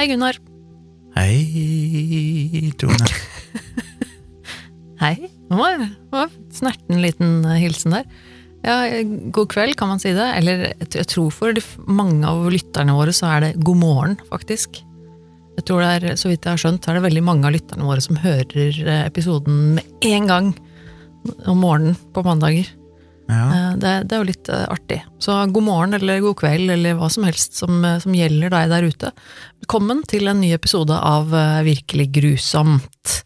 Hei, Gunnar. Hei, Tone. Hei. Det var, var snerten liten eh, hilsen der. Ja, god kveld, kan man si det. Eller jeg tror for mange av lytterne våre så er det god morgen, faktisk. Jeg tror det er, Så vidt jeg har skjønt, så er det veldig mange av lytterne våre som hører eh, episoden med en gang om morgenen på mandager. Ja, Eh, Det, det er jo litt eh, artig. Så god morgen eller god kveld eller hva som helst som, eh, som gjelder deg der ute. Velkommen til en ny episode av Virkelig grusomt.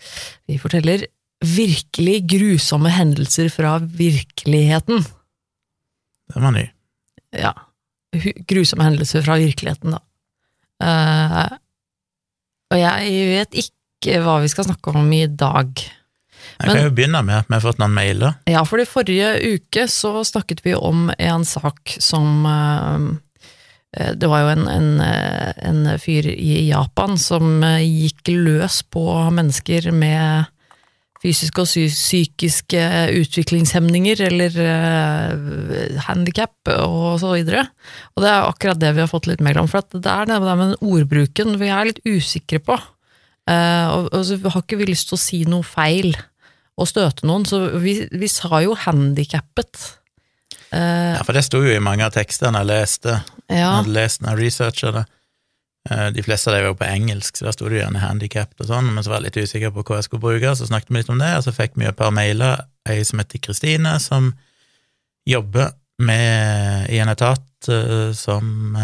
Vi forteller virkelig grusomme hendelser fra virkeligheten. den var ny. Ja, grusomme hendelser fra virkeligheten, da. Uh, og jeg vet ikke hva vi skal snakke om i dag. Jeg kan jo begynne med at vi har fått noen mailer. Ja, for i forrige uke så snakket vi om en sak som eh, Det var jo en, en, eh, en fyr i Japan som eh, gikk løs på mennesker med fysiske og psykiske utviklingshemninger eller uh, handikap og så videre. Og det er akkurat det vi har fått litt mail om, for at det er det med den ordbruken vi er litt usikre på. Uh, og, og så har ikke vi lyst til å si noe feil og støte noen, så vi, vi sa jo handikappet. Uh, Ja, for det sto jo i mange av tekstene jeg leste. Jeg ja, hadde lest når jeg researcha det. Uh, De fleste av dem var jo på engelsk, så der sto det gjerne handikapped og sånn, men så var jeg litt usikker på hva jeg skulle bruke, så snakket vi litt om det, og så fikk vi et par mailer, ei som heter Kristine, som jobber med, i en etat uh, som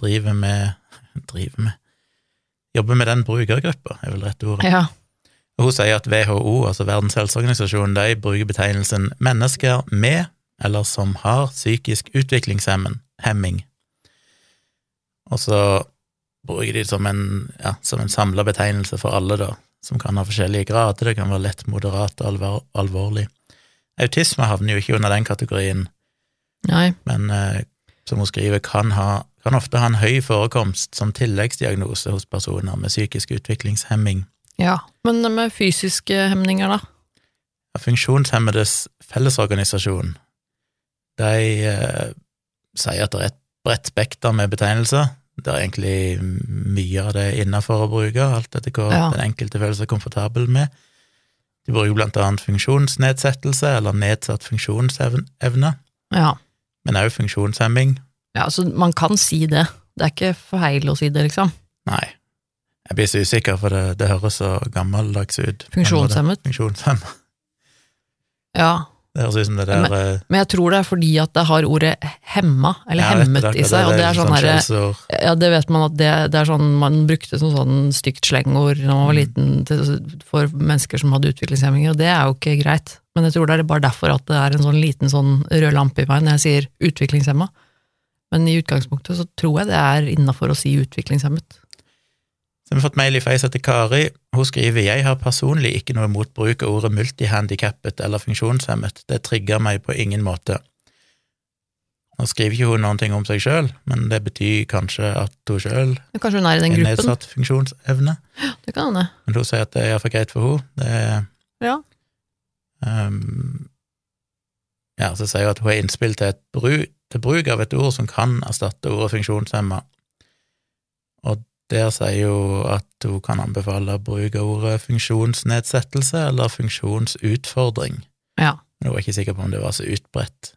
driver med driver med jobber med den brukergruppa, er vel rett ordet. ja, Hun sier at WHO, altså Verdens helseorganisasjon, de bruker betegnelsen mennesker med eller som har psykisk utviklingshemming. Og så bruker de det som en, ja, som en samla betegnelse for alle, da, som kan ha forskjellige grader. Det kan være lett, moderat og alvor, alvorlig. Autisme havner jo ikke under den kategorien, nei, men eh, som hun skriver, kan, ha, kan ofte ha en høy forekomst som tilleggsdiagnose hos personer med psykisk utviklingshemming. Ja. Men med fysiske hemninger, da? Funksjonshemmedes Fellesorganisasjon, de eh, sier at det er et bredt spekter med betegnelser. Det er egentlig mye av det innafor å bruke, alt etter hva Ja. den enkelte føler seg komfortabel med. De bruker blant annet funksjonsnedsettelse eller nedsatt funksjonsevne, Ja. men også funksjonshemming. ja, så man kan si det. Det er ikke feil å si det, liksom. Nei, jeg blir så usikker, for det, det høres så gammeldags ut. Funksjonshemmet. Funksjonshemmet. Ja, Det høres ut som det der men, men jeg tror det er fordi at det har ordet hemma, eller hemmet det, i seg, og det er sånn sånn herre. Ja, det vet man at det, det er sånn man brukte som sånn stygt slengord da man var Mm. liten til, for mennesker som hadde utviklingshemminger, og det er jo ikke greit. Men jeg tror det er bare derfor at det er en sånn liten sånn rød lampe i meg når jeg sier utviklingshemma. Men i utgangspunktet så tror jeg det er innafor å si utviklingshemmet. Så har fått mail fra ei som heter Kari. Hun skriver jeg har personlig ikke noe imot bruk av ordet multihandikappet eller funksjonshemmet. Det trigger meg på ingen måte. Nå skriver ikke hun ting om seg sjøl, men det betyr kanskje at hun sjøl er har nedsatt funksjonsevne. Det kan hende. Men hun sier at det er iallfall greit for henne. Det er Ja. Um, Ja, så sier hun at hun har innspill til, et bru, til bruk av et ord som kan erstatte ordet funksjonshemma. Og der sier hun at hun kan anbefale bruk av ordet funksjonsnedsettelse eller funksjonsutfordring. Ja. Men hun var ikke sikker på om det var så utbredt.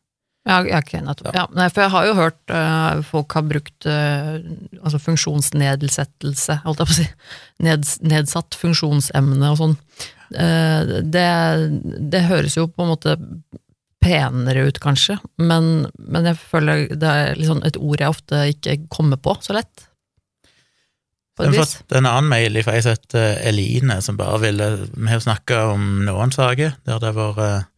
Ja, okay, nettopp. Ja, Ja, for jeg har jo hørt uh, folk har brukt uh, altså funksjonsnedsettelse, holdt jeg på å si. Neds, nedsatt funksjonsemne og sånn. Uh, det, det høres jo på en måte penere ut, kanskje, men, men jeg føler det er liksom et ord jeg ofte ikke kommer på så lett. Vi har fått en annen mail fra ei som heter Eline, som bare ville Vi har snakka om noen saker der det var vært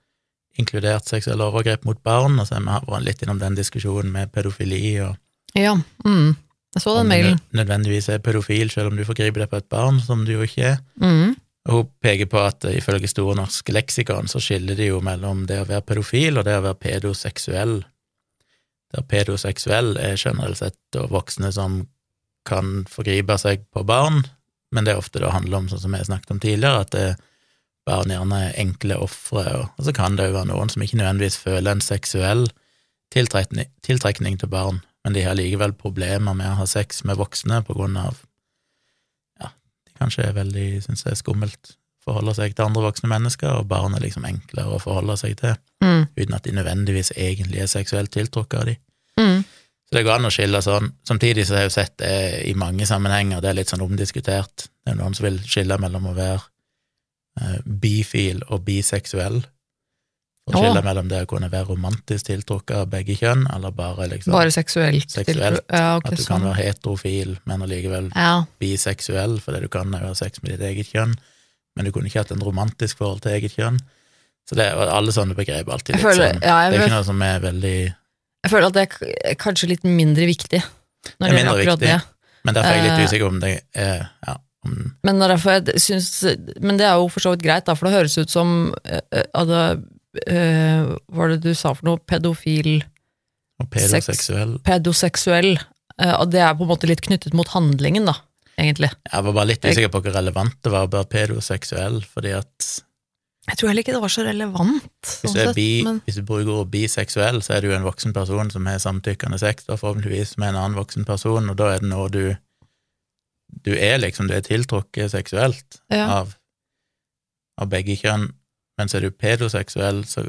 inkludert seksuelle overgrep mot barn, og så har vi vært litt innom den diskusjonen med pedofili og Ja, mm. jeg så den mailen. nødvendigvis er pedofil, selv om du forgriper deg på et barn, som du jo ikke er. Mm. Og hun peker på at eh, ifølge Store norske leksikon så skiller de jo mellom det å være pedofil og det å være pedoseksuell. Der pedoseksuell er generelt sett voksne som kan forgripe seg på barn, men det er ofte det handler om, sånn som vi har snakket om tidligere, at det barn gjerne er enkle ofre, og, og så kan det jo være noen som ikke nødvendigvis føler en seksuell tiltrekning, tiltrekning til barn, men de har likevel problemer med å ha sex med voksne på grunn av ja, de kanskje er veldig, syns jeg er skummelt. Forholde seg til andre voksne mennesker, og barn er liksom enklere å forholde seg til, Mm. uten at de nødvendigvis egentlig er seksuelt tiltrukket av de. Mm. Så det går an å skille sånn. Samtidig så har jeg jo sett det i mange sammenhenger, det er litt sånn omdiskutert. Det er noen som vil skille mellom å være eh, bifil og biseksuell. Og skille mellom det å kunne være romantisk tiltrukket av begge kjønn, eller bare liksom Bare seksuelt. Seksuelt. Ja, okay, at du kan sånn. være heterofil, men allikevel Ja. biseksuell, fordi du kan jo ha sex med ditt eget kjønn, men du kunne ikke hatt en romantisk forhold til eget kjønn. Så det er alle sånne begreper alltid litt føler, sånn. ja, Det er ikke noe som er veldig jeg føler at det er kanskje litt mindre viktig når Det er mindre viktig. det. Men derfor er jeg litt Eh. usikker om det er ja, om, Men, syns, men det er jo for så vidt greit, da, for det høres ut som at det, eh, Hva var det du sa for noe? Pedofil og pedoseksuell Pedoseksuell. Uh, og det er på en måte litt knyttet mot handlingen, da, egentlig. Jeg var bare litt usikker på hvor relevant det var å være pedoseksuell, fordi at Jeg tror heller ikke det var så relevant. hvis sånn du, er bi, men, hvis du bruker ordet biseksuell, så er du en voksen person som har samtykkende sex, da forhåpentligvis med en annen voksen person, og da er det noe du Du er liksom, du er tiltrukket seksuelt ja. av, av begge kjønn, men så er du pedoseksuell, så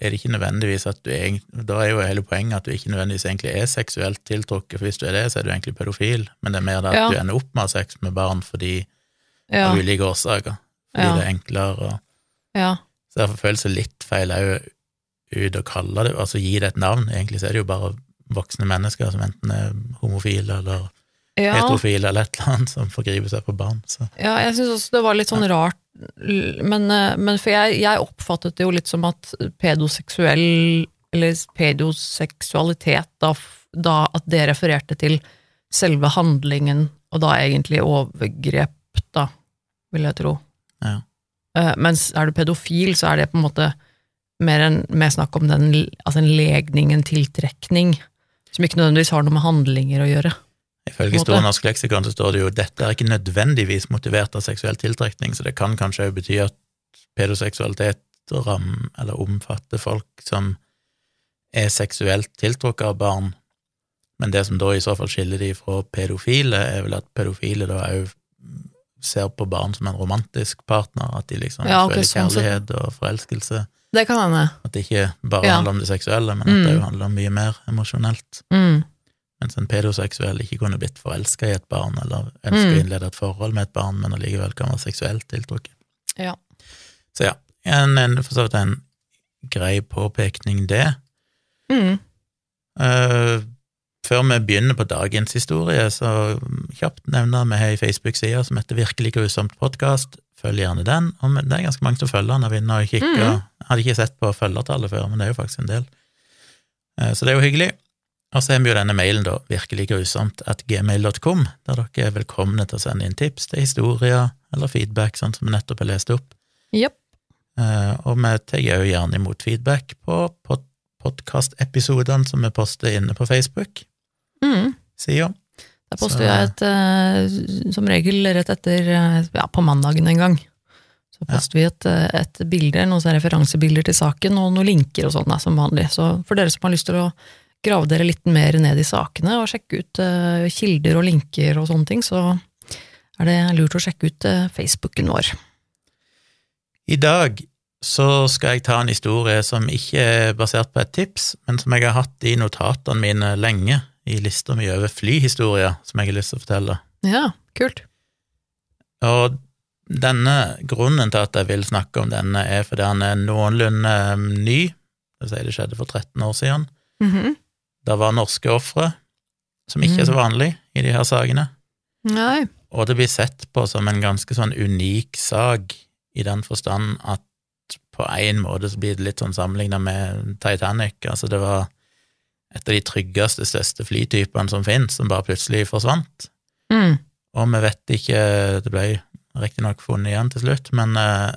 er det ikke nødvendigvis at du egentlig Da er jo hele poenget at du ikke nødvendigvis egentlig er seksuelt tiltrukket, for hvis du er det, så er du egentlig pedofil, men det er mer det at Ja. du ender opp med å ha sex med barn fordi ja, av ulike årsaker, fordi det er enklere og ja. Så derfor føles det litt feil òg ut å kalle det, altså gi det et navn. Egentlig så er det jo bare voksne mennesker som enten er homofile eller ja. heterofile eller et eller annet, som forgriper seg på barn. Så Ja, jeg syns også det var litt sånn rart, men, eh, men for jeg, jeg oppfattet det jo litt som at pedoseksuell, eller pedoseksualitet, da, da at det refererte til selve handlingen, og da egentlig overgrep, da, vil jeg tro. Ja. Eh, mens er du pedofil, så er det på en måte mer, en, mer snakk om den, altså en legning, en tiltrekning, som ikke nødvendigvis har noe med handlinger å gjøre. Ifølge. Store norsk leksikon så står det jo dette er ikke nødvendigvis motivert av seksuell tiltrekning, så det kan kanskje òg bety at pedoseksualitet ram, eller omfatter folk som er seksuelt tiltrukket av barn, men det som da i så fall skiller de fra pedofile, er vel at pedofile da òg ser på barn som en romantisk partner, at de liksom Ja, føler sånn og forelskelse. Det kan hende. At det ikke bare Ja. handler om det seksuelle, men at det jo handler om mye mer emosjonelt. Mm. Mens en pedoseksuell ikke kunne blitt forelska i et barn, eller ønske å Mm. innlede et forhold med et barn, men allikevel kan være seksuelt tiltrukket. Ja. Så ja, en, en, for så vidt en grei påpekning, det. Mm. Eh, før vi begynner på dagens historie, så kjapt nevner vi ei Facebook-side som heter Virkelig grusomt podkast. Følg gjerne den. Og det er ganske mange som følger den. Jeg og kikker. Mhm. Jeg hadde ikke sett på følgertallet før, men det er jo faktisk en del. Eh, Så det er jo hyggelig. Og så har vi jo denne mailen, da, virkelig grusomt, at gmail.com, der dere er velkomne til å sende inn tips til historier eller feedback, sånn som vi nettopp har lest opp. Yep. Eh, Og vi tar jo gjerne imot feedback på pod podkastepisodene som vi poster inne på Facebook. Mm. Sida. Der poster jeg et, eh, som regel rett etter, eh, ja, på mandagen en gang. Så poster vi et, eh, et bilde, noen referansebilder til saken, og noen linker og sånn, som vanlig. Så for dere som har lyst til å grave dere litt mer ned i sakene, og sjekke ut uh, kilder og linker og sånne ting, så er det lurt å sjekke ut uh, Facebooken vår. I dag så skal jeg ta en historie som ikke er basert på et tips, men som jeg har hatt i notatene mine lenge, i lista mi over flyhistorier som jeg har lyst til å fortelle. Ja, kult. Og denne grunnen til at jeg vil snakke om denne, er fordi han er noenlunde um, ny. Det sier det skjedde for 13 år siden. Mhm. Det var norske ofre, som ikke er så vanlig i de her sakene. Nei. Og det blir sett på som en ganske sånn unik sak, i den forstand at på en måte så blir det litt sånn sammenligna med Titanic. Altså, det var et av de tryggeste, største flytypene som finnes, som bare plutselig forsvant. Mm. Og vi vet ikke Det ble riktignok funnet igjen til slutt, men eh,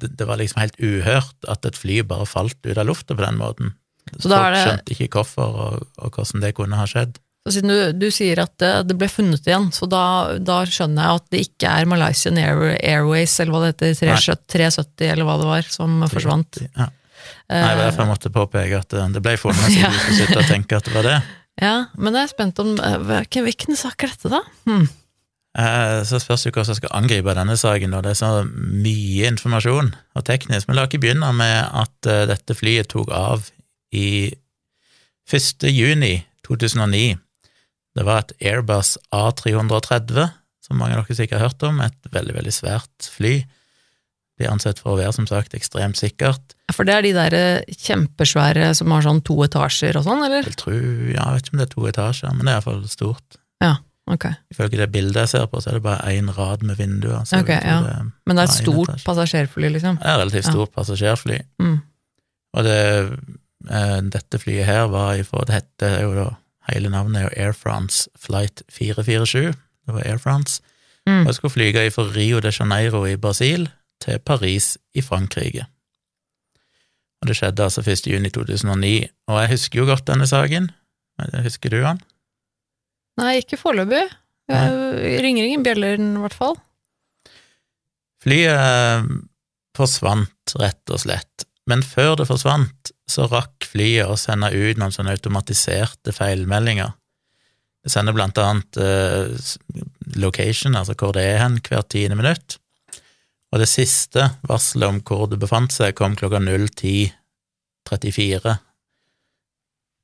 det, det var liksom helt uhørt at et fly bare falt ut av lufta på den måten. Så Folk det- skjønte ikke hvorfor og, og hvordan det kunne ha skjedd. Så siden du, du sier at det, det ble funnet igjen, så da, da skjønner jeg at det ikke er Malaysian Airways, eller hva det heter, 370, 370 eller hva det var, som forsvant. Ja. Nei, var derfor jeg måtte påpeke at eh, det ble funnet, så Ja. du skulle sitte og tenke at det var det. Ja, men jeg er spent om eh, hvilken, sak er dette, da? Hm. Eh, Så spørs det hvordan jeg skal angripe denne saken, det er så mye informasjon og teknisk. Men la oss ikke begynne med at dette flyet tok av i 1. juni 2009. Det var et Airbus A330, som mange av dere sikkert har hørt om, et veldig, veldig svært fly. Blir ansett for å være, som sagt, ekstremt sikkert. For det er de der eh, kjempesvære som har sånn to etasjer og sånn, eller? Jeg tror, ja, jeg vet ikke om det er to etasjer, men det er iallfall stort. Ja, ok. Ifølge det bildet jeg ser på, så er det bare én rad med vinduer. Så Ok, ja. det, Men det er et stort etasje. passasjerfly, liksom? det er relativt Ja. stort passasjerfly. Mm. Og det, eh, dette flyet her var ifra Det heter jo da Hele navnet er jo Air France Flight 447. Det var Air France. Mm. Og jeg skulle flyge fra Rio de Janeiro i Brasil til Paris i Frankrike. Og det skjedde altså 1. juni 2009. Og jeg husker jo godt denne saken. Husker du han? Nei, ikke foreløpig. Ringer ingen bjeller, i hvert fall. Flyet eh, forsvant, rett og slett. Men før det forsvant, så rakk flyet å sende ut noen sånne automatiserte feilmeldinger. Det sender blant annet uh, location, altså hvor det er hen, hvert tiende minutt. Og det siste varselet om hvor det befant seg, kom klokka 02.34.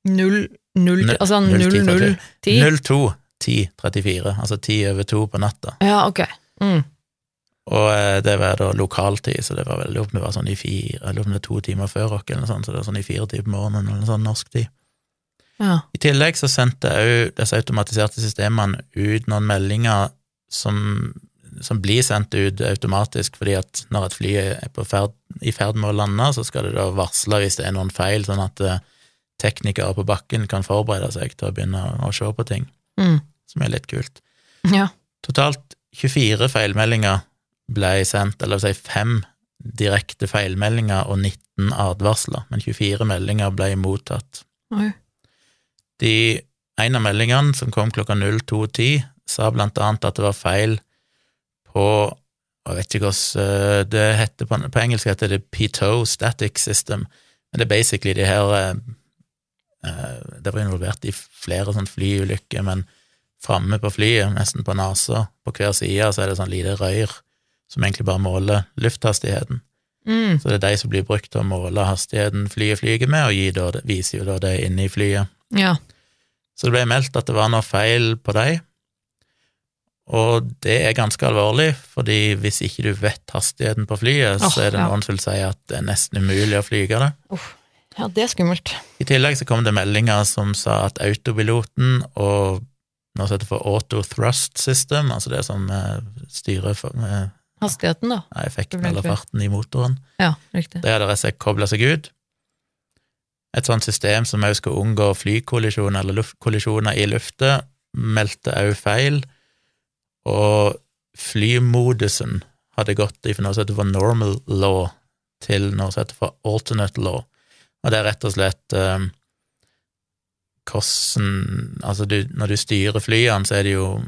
Null, null, Null- altså null null, ti null, ti? 02.10.34, altså ti over to på natta. Ja, ok. Mm. Og eh, det var da lokaltid, så det var veldig opp, det var sånn i fire, eller om det var to timer før oss, eller noe sånt, så det var sånn i fire timer på morgenen, eller sånn norsk tid. Ja. I tillegg så sendte òg disse automatiserte systemene ut noen meldinger som, som blir sendt ut automatisk, fordi at når et fly er på ferd, i ferd med å lande, så skal det da varsle hvis det er noen feil, sånn at eh, teknikere på bakken kan forberede seg til å begynne å se på ting, Mm. som er litt kult. ja. Totalt 24 feilmeldinger ble sendt, eller si fem direkte feilmeldinger og 19 advarsler, men 24 meldinger ble mottatt. Oi. De, en av meldingene, som kom klokka 02.10, sa blant annet at det var feil på Jeg vet ikke hvordan eh, det heter på, på engelsk, heter det PTO, Static System, men det er basically de her eh, eh, Det var involvert i flere sånn flyulykker, men framme på flyet, nesten på nesa, på hver side, så er det sånn lite røyr som egentlig bare måler lufthastigheten. Mm. Så det er de som blir brukt til å måle hastigheten flyet flyger med, og viser jo da det inne i flyet. Ja. Så det ble meldt at det var noe feil på dem, og det er ganske alvorlig, fordi hvis ikke du vet hastigheten på flyet, oh, så er det ja. noen som vil si at det er nesten umulig å flyge det. ja, det er skummelt. I tillegg så kom det meldinger som sa at autopiloten og noe som heter for auto thrust system, altså det som eh, styrer eh, Hastigheten, da. effekten eller farten i motoren, Ja, riktig. Det hadde rett og slett kobla seg ut. Et sånt system som også skal unngå flykollisjoner eller luftkollisjoner i lufta, meldte også feil, og flymodusen hadde gått fra noe som heter for normal law til noe som heter for alternate law, og det er rett og slett eh, hvordan Altså, du, når du styrer flyene, så er det jo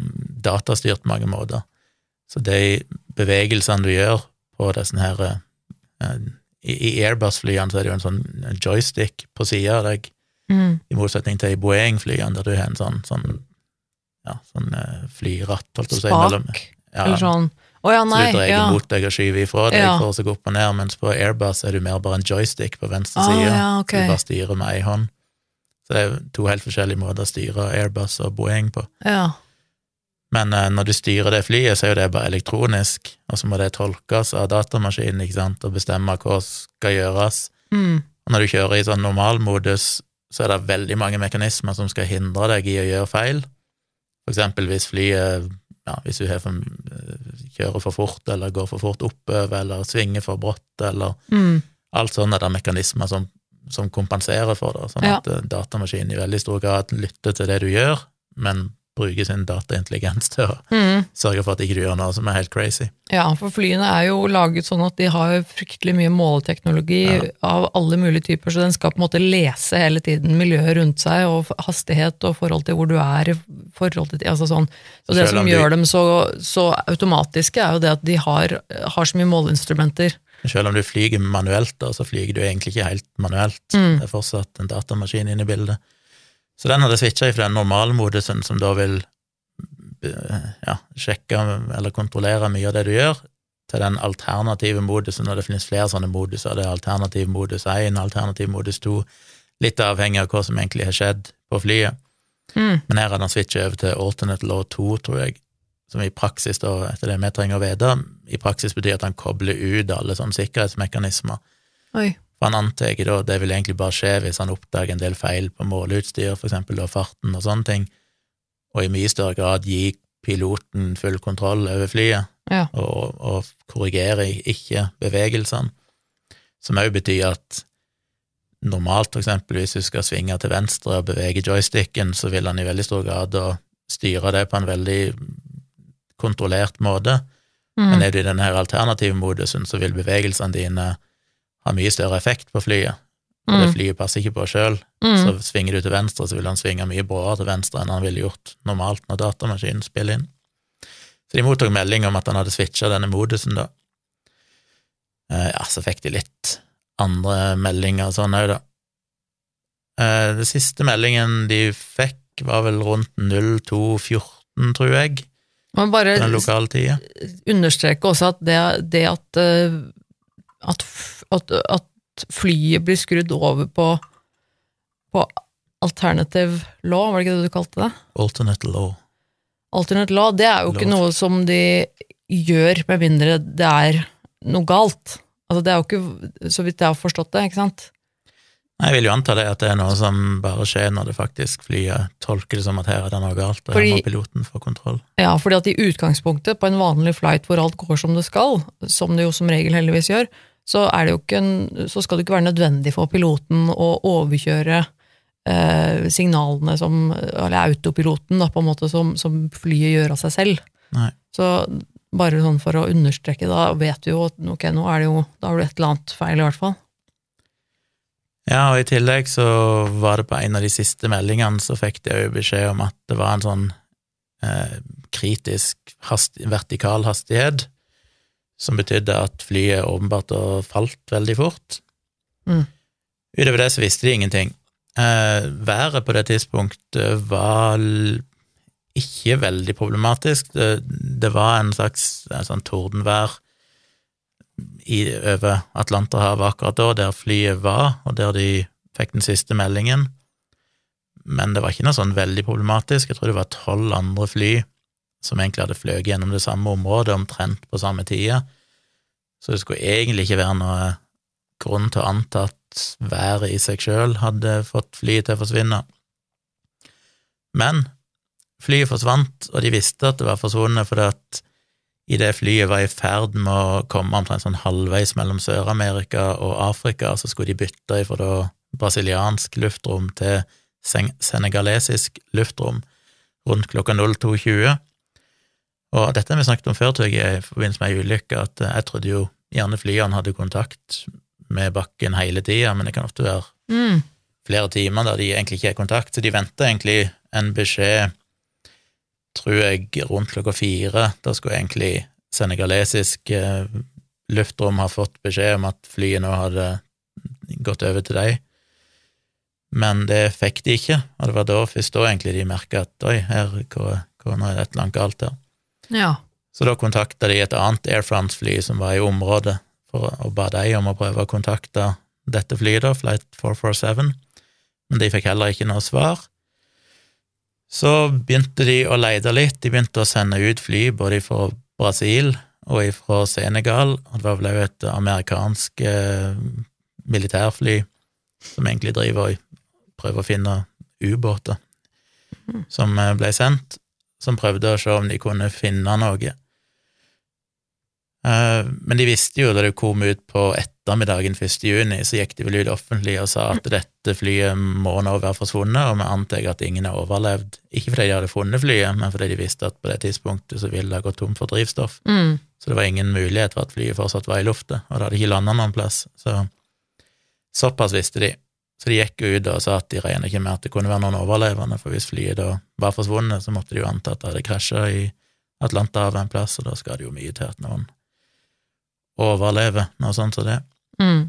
datastyrt på mange måter. Så de bevegelsene du gjør på disse her I i Airbus-flyene så er det jo en sånn joystick på sida av deg, Mm. i motsetning til i Boeing-flyene, der du har en sånn, sånn ja, sånn eh, flyratt, holdt jeg på å si. mellom- Ja, eller sånn. Å ja, så du dreier Ja. mot deg og skyver ifra deg Ja. for å gå opp og ned, mens på Airbus er du mer bare en joystick på venstre Ah, side. ja, okay. Du bare styrer med ei hånd. Så det er to helt forskjellige måter å styre Airbus og Boeing på. ja. Men uh, når du styrer det flyet, så er jo det bare elektronisk, og så må det tolkes av datamaskinen ikke sant, og bestemme hva skal gjøres. Mm. Og når du kjører i sånn normalmodus, så er det veldig mange mekanismer som skal hindre deg i å gjøre feil. For eksempel hvis flyet ja, hvis du for, kjører for fort, eller går for fort oppover, eller svinger for brått, eller Mm. alt sånne er det mekanismer som, som kompenserer for det, sånn Ja. at eh, datamaskinen i veldig stor grad lytter til det du gjør, men bruker sin dataintelligens til å Mm. sørge for at ikke du gjør noe som er helt crazy. Ja, for flyene er jo laget sånn at de har fryktelig mye måleteknologi Ja. av alle mulige typer, så den skal på en måte lese hele tiden miljøet rundt seg, og hastighet og forhold til hvor du er, forhold til, altså sånn. Og Så det som de- gjør dem så, så automatiske, er jo det at de har, har så mye måleinstrumenter. Selv om du flyger manuelt, da, så flyger du egentlig ikke helt manuelt. Mm. Det er fortsatt en datamaskin inne i bildet. Så den hadde switcha fra den normalmodusen, som da vil ja, sjekke eller kontrollere mye av det du gjør, til den alternative modusen, og det finnes flere sånne moduser. Det er alternativ modus 1, alternativ modus 2, litt avhengig av hva som egentlig har skjedd på flyet. Mm. Men her har han switcha over til alternate law 2, tror jeg, som i praksis, da, etter det vi trenger å vite, i praksis betyr at han kobler ut alle sånne sikkerhetsmekanismer. Oi. For han antar da det vil egentlig bare skje hvis han oppdager en del feil på måleutstyr, for eksempel da farten og sånne ting, og i mye større grad gi piloten full kontroll over flyet, Ja. og, og korrigere ikke bevegelsene, som òg betyr at normalt, for eksempel, hvis du skal svinge til venstre og bevege joysticken, så vil han i veldig stor grad da styre det på en veldig kontrollert måte. Mm. Men er du i denne alternative modusen, så vil bevegelsene dine ha mye større effekt på flyet. Og det Mm. flyet passer ikke på sjøl. Mm. Så svinger du til venstre, så vil han svinge mye bråere til venstre enn han ville gjort normalt når datamaskinen spiller inn. Så de mottok melding om at han hadde switcha denne modusen, da. Eh, Ja, så fikk de litt andre meldinger og sånn òg, da. Eh, Det siste meldingen de fikk, var vel rundt 02.14, tror jeg, Man bare understreker understreke også at det, det at, eh, at, at, at flyet blir skrudd over på, på alternative law, var det ikke det du kalte det? Alternate law. Alternate law, det er jo ikke Lov. noe som de gjør med mindre det er noe galt. Altså det er jo ikke, så vidt jeg har forstått det, ikke sant? Jeg vil jo anta det at det er noe som bare skjer når det faktisk flyet tolker det som at her er det noe galt, og Fordi- her må piloten få kontroll. Ja, fordi at i utgangspunktet, på en vanlig flight hvor alt går som det skal, som det jo som regel heldigvis gjør, så, er det jo ikke en, så skal det ikke være nødvendig for piloten å overkjøre eh, signalene som, eller autopiloten, da, på en måte, som, som flyet gjør av seg selv. Nei. Så bare sånn for å understreke, da vet vi jo at ok, nå er det jo, da har du et eller annet feil i hvert fall. Ja, og i tillegg så var det på en av de siste meldingene så fikk de jo beskjed om at det var en sånn eh, kritisk hast, vertikal hastighet, som betydde at flyet åpenbart falt veldig fort. Mm. Utover det så visste de ingenting. Eh, været på det tidspunktet var ikke veldig problematisk. Det, det var en slags en sånn tordenvær i, over Atlanterhavet akkurat da, der flyet var, og der de fikk den siste meldingen. Men det var ikke noe sånn veldig problematisk. Jeg tror det var tolv andre fly som egentlig hadde fløyet gjennom det samme området omtrent på samme tida. Så det skulle egentlig ikke være noe grunn til å anta at været i seg sjøl hadde fått flyet til å forsvinne. Men flyet forsvant, og de visste at det var forsvunnet fordi at idet flyet var i ferd med å komme omtrent sånn halvveis mellom Sør-Amerika og Afrika, så skulle de bytte fra da brasiliansk luftrom til senegalesisk luftrom rundt klokka 02.20. Og dette har vi snakket om før, tror jeg, i forbindelse med ei ulykke, at jeg trodde jo gjerne flyene hadde kontakt med bakken hele tida, men det kan ofte være Mm. flere timer der de egentlig ikke er i kontakt, så de venter egentlig en beskjed, tror jeg, rundt klokka fire. Da skulle egentlig senegalesisk eh, luftrom ha fått beskjed om at flyet nå hadde gått over til deg, men det fikk de ikke, og det var da først da egentlig de merka at oi, her, hva, hva, nå er det et eller annet galt her. Ja. Så da kontakta de et annet Air France-fly som var i området, for, og ba dem om å prøve å kontakte dette flyet, da, Flight 447, men de fikk heller ikke noe svar. Så begynte de å lete litt, de begynte å sende ut fly både fra Brasil og fra Senegal, og det var vel òg et amerikansk eh, militærfly som egentlig driver og prøver å finne ubåter, som eh, ble sendt, som prøvde å se om de kunne finne noe. Eh, Men de visste jo da det kom ut på ettermiddagen 1. juni, så gikk de vel ut offentlig og sa at dette flyet må nå være forsvunnet, og vi antar at ingen har overlevd. Ikke fordi de hadde funnet flyet, men fordi de visste at på det tidspunktet så ville det gått tom for drivstoff. Mm. Så det var ingen mulighet for at flyet fortsatt var i lufta, og det hadde ikke landa noen plass. Så såpass visste de. Så de gikk ut og sa at de regner ikke med at det kunne være noen overlevende, for hvis flyet da var forsvunnet, så måtte de jo anta at det hadde krasja i Atlanterhavet en plass, og da skal det jo mye til at noen overlever noe sånt som det. Mm.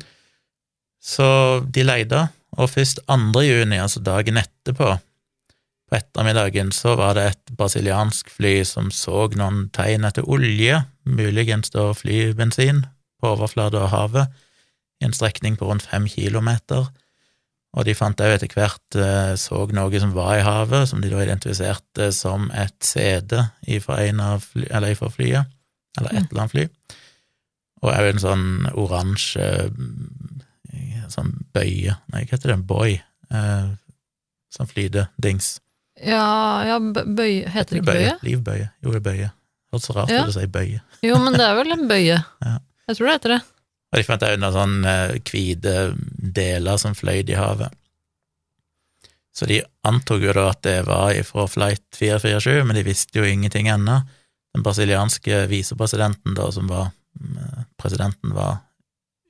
Så de leide, og først 2. juni, altså dagen etterpå, På ettermiddagen så var det et brasiliansk fly som så noen tegn etter olje, muligens da flybensin, på overflata av havet, i en strekning på rundt fem kilometer. Og de fant òg etter hvert eh, så noe som var i havet, som de da identifiserte som et CD fra en av fly, eller ifra flyet, eller et eller annet fly. Og òg en sånn oransje eh, sånn bøye Nei, hva heter det? Boy. Eh, sånn flytedings. Ja, ja bø- bøye Heter det ikke bøye? Livbøye. Jo, det er bøye. Hørtes så rart Ja. å si bøye. Jo, men det er vel en bøye. Ja. Jeg tror det heter det. Og de fant òg noen sånne hvite deler som fløyt i havet. Så de antok jo da at det var fra flight 447, men de visste jo ingenting ennå. Den brasilianske visepresidenten, da, som var mm, Presidenten var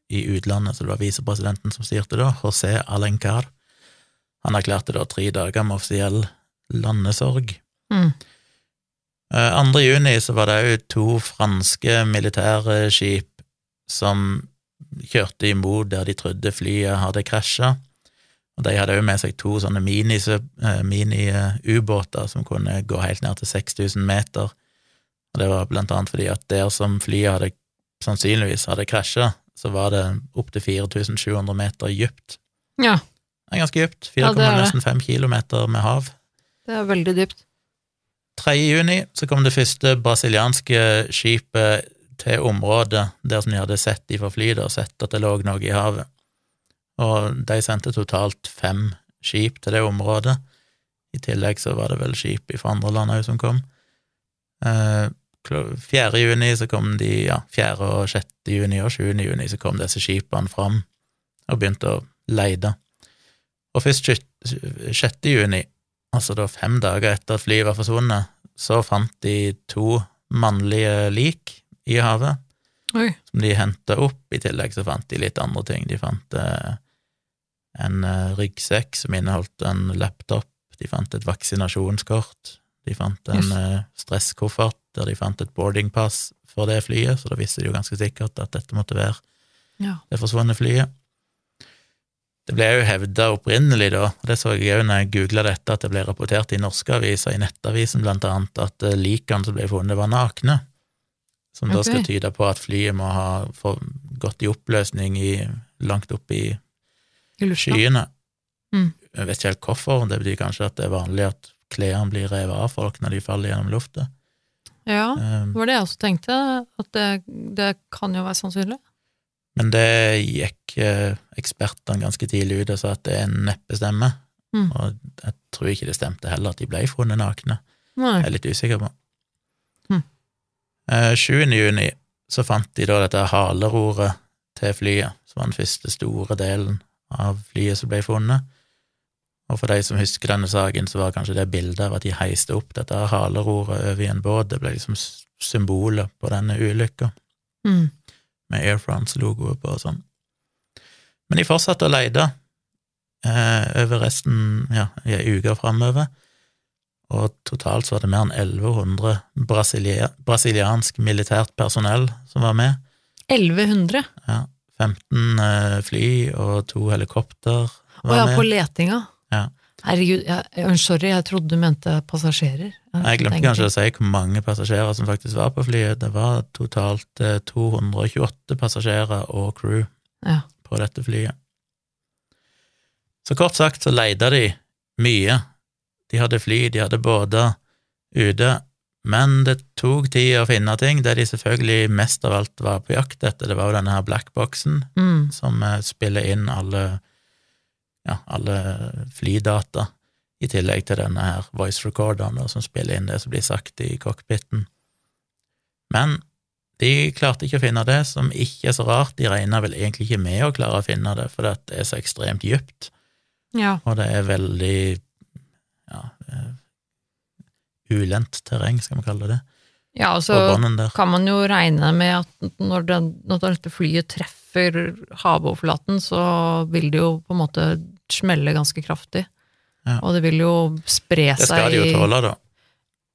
i utlandet, så det var visepresidenten som styrte da, José Alencar. Han erklærte da tre dager med offisiell landesorg. Mm. Eh, 2. juni så var det òg to franske militære skip som kjørte imot der de trodde flyet hadde krasja. Og de hadde òg med seg to sånne mini-ubåter mini, eh, som kunne gå helt ned til 6000 meter. Og det var blant annet fordi at der som flyet hadde sannsynligvis hadde krasja, så var det opptil 4700 meter dypt. Ja, Det er ganske dypt. Ja, det er det. 4,5 kilometer med hav. det er veldig dypt. 3. juni så kom det første brasilianske skipet til området der som de hadde sett de fra flyet, og sett at det lå noe i havet. Og de sendte totalt fem skip til det området. I tillegg så var det vel skip fra andre land òg som kom. Eh, 4. juni så kom de, ja, 4. og 6. juni og 7. juni så kom disse skipene fram og begynte å leide. Og først 6. juni altså da fem dager etter at flyet var forsvunnet, så fant de to mannlige lik i havet, Oi. som de henta opp. I tillegg så fant de litt andre ting. De fant eh, en eh, ryggsekk som inneholdt en laptop, de fant et vaksinasjonskort, de fant en Yes. eh, stresskoffert der de fant et boardingpass for det flyet, så da visste de jo ganske sikkert at dette måtte være Ja. det forsvunne flyet. Det ble jo hevda opprinnelig, da, og det så jeg òg når jeg googla dette, at det ble rapportert i norske aviser, i Nettavisen blant annet, at eh, likene som ble funnet, var nakne. Som da skal tyde på at flyet må ha gått i oppløsning i, langt opp i I skyene. Mm. Jeg vet ikke helt hvorfor, det betyr kanskje at det er vanlig at klærne blir revet av folk når de faller gjennom lufta. Ja, Um, det var det jeg også tenkte, at det, det kan jo være sannsynlig. Men det gikk eh, ekspertene ganske tidlig ut og sa at det er en neppestemme. Mm. Og jeg tror ikke det stemte heller at de ble funnet nakne. Nei. Jeg er litt usikker på. Mm. Eh, 7. juni så fant de da dette haleroret til flyet, som var den første store delen av flyet som ble funnet. Og for de som husker denne saken, så var kanskje det bildet av at de heiste opp dette haleroret over i en båt, det ble liksom symbolet på denne ulykka Mm. med Air France-logoet på og sånn. Men de fortsatte å leide eh, over resten, ja, i ei uke framover, og totalt så var det mer enn 1100 brasilia brasiliansk militært personell som var med. 1100? Ja, 15 eh, fly og to helikopter var Å var ja, på letinga. Ja. Herregud, jeg, jeg, sorry, jeg trodde du mente passasjerer. Jeg glemte tenkte- kanskje å si hvor mange passasjerer som faktisk var på flyet. Det var totalt eh, 228 passasjerer og crew Ja. på dette flyet. Så kort sagt så leide de mye. De hadde fly, de hadde båter ute, men det tok tid å finne ting. Det de selvfølgelig mest av alt var på jakt etter, det var jo denne her blackboxen Mm. som eh, spiller inn alle, ja, alle flydata, i tillegg til denne her voice recorderen da, som spiller inn det som blir sagt i cockpiten. Men de klarte ikke å finne det, som ikke er så rart. De regna vel egentlig ikke med å klare å finne det, for det er så ekstremt dypt, Ja. og det er veldig ulendt terreng, skal vi kalle det, ja, på altså kan man jo regne med at når, det, når dette flyet treffer havoverflaten, så vil det jo på en måte smelle ganske kraftig. Ja. Og det vil jo spre seg Det skal de jo tåle, da.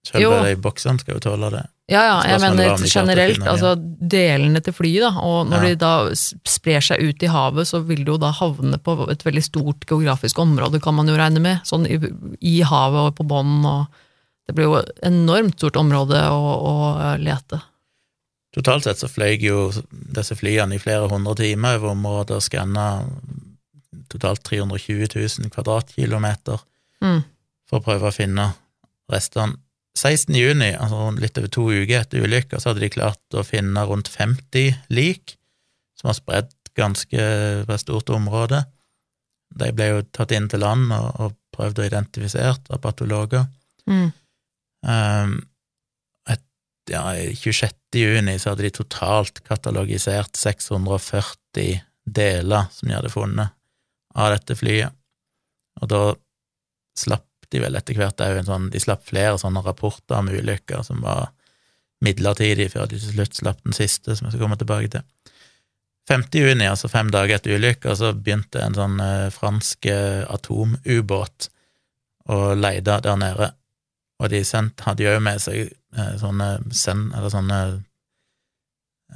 Selve de boksene skal jo tåle det. Ja, ja, jeg mener generelt, altså delene til flyet, da, og når Ja. de da sprer seg ut i havet, så vil det jo da havne på et veldig stort geografisk område, kan man jo regne med, sånn i, i havet og på bånn, og det blir jo et enormt stort område å, å lete. Totalt sett så fløy jo disse flyene i flere hundre timer over området og skanna totalt 320 000 kvadratkilometer Mm. for å prøve å finne restene. 16. juni, altså litt over to uker etter ulykka, så hadde de klart å finne rundt 50 lik, som var spredt ganske på et stort område. De ble jo tatt inn til land og, og prøvd og identifisert av patologer. Mm. Um, et, ja, i 26. juni så hadde de totalt katalogisert 640 deler som de hadde funnet av dette flyet. Og da slapp de vel etter hvert òg en sånn De slapp flere sånne rapporter om ulykker som var midlertidige, før de til slutt slapp den siste, som jeg skal komme tilbake til. 5. juni, altså fem dager etter ulykka, så begynte en sånn eh, fransk eh, atomubåt å leide der nede. Og de sendt, hadde jo med seg eh, sånne send, eller sånne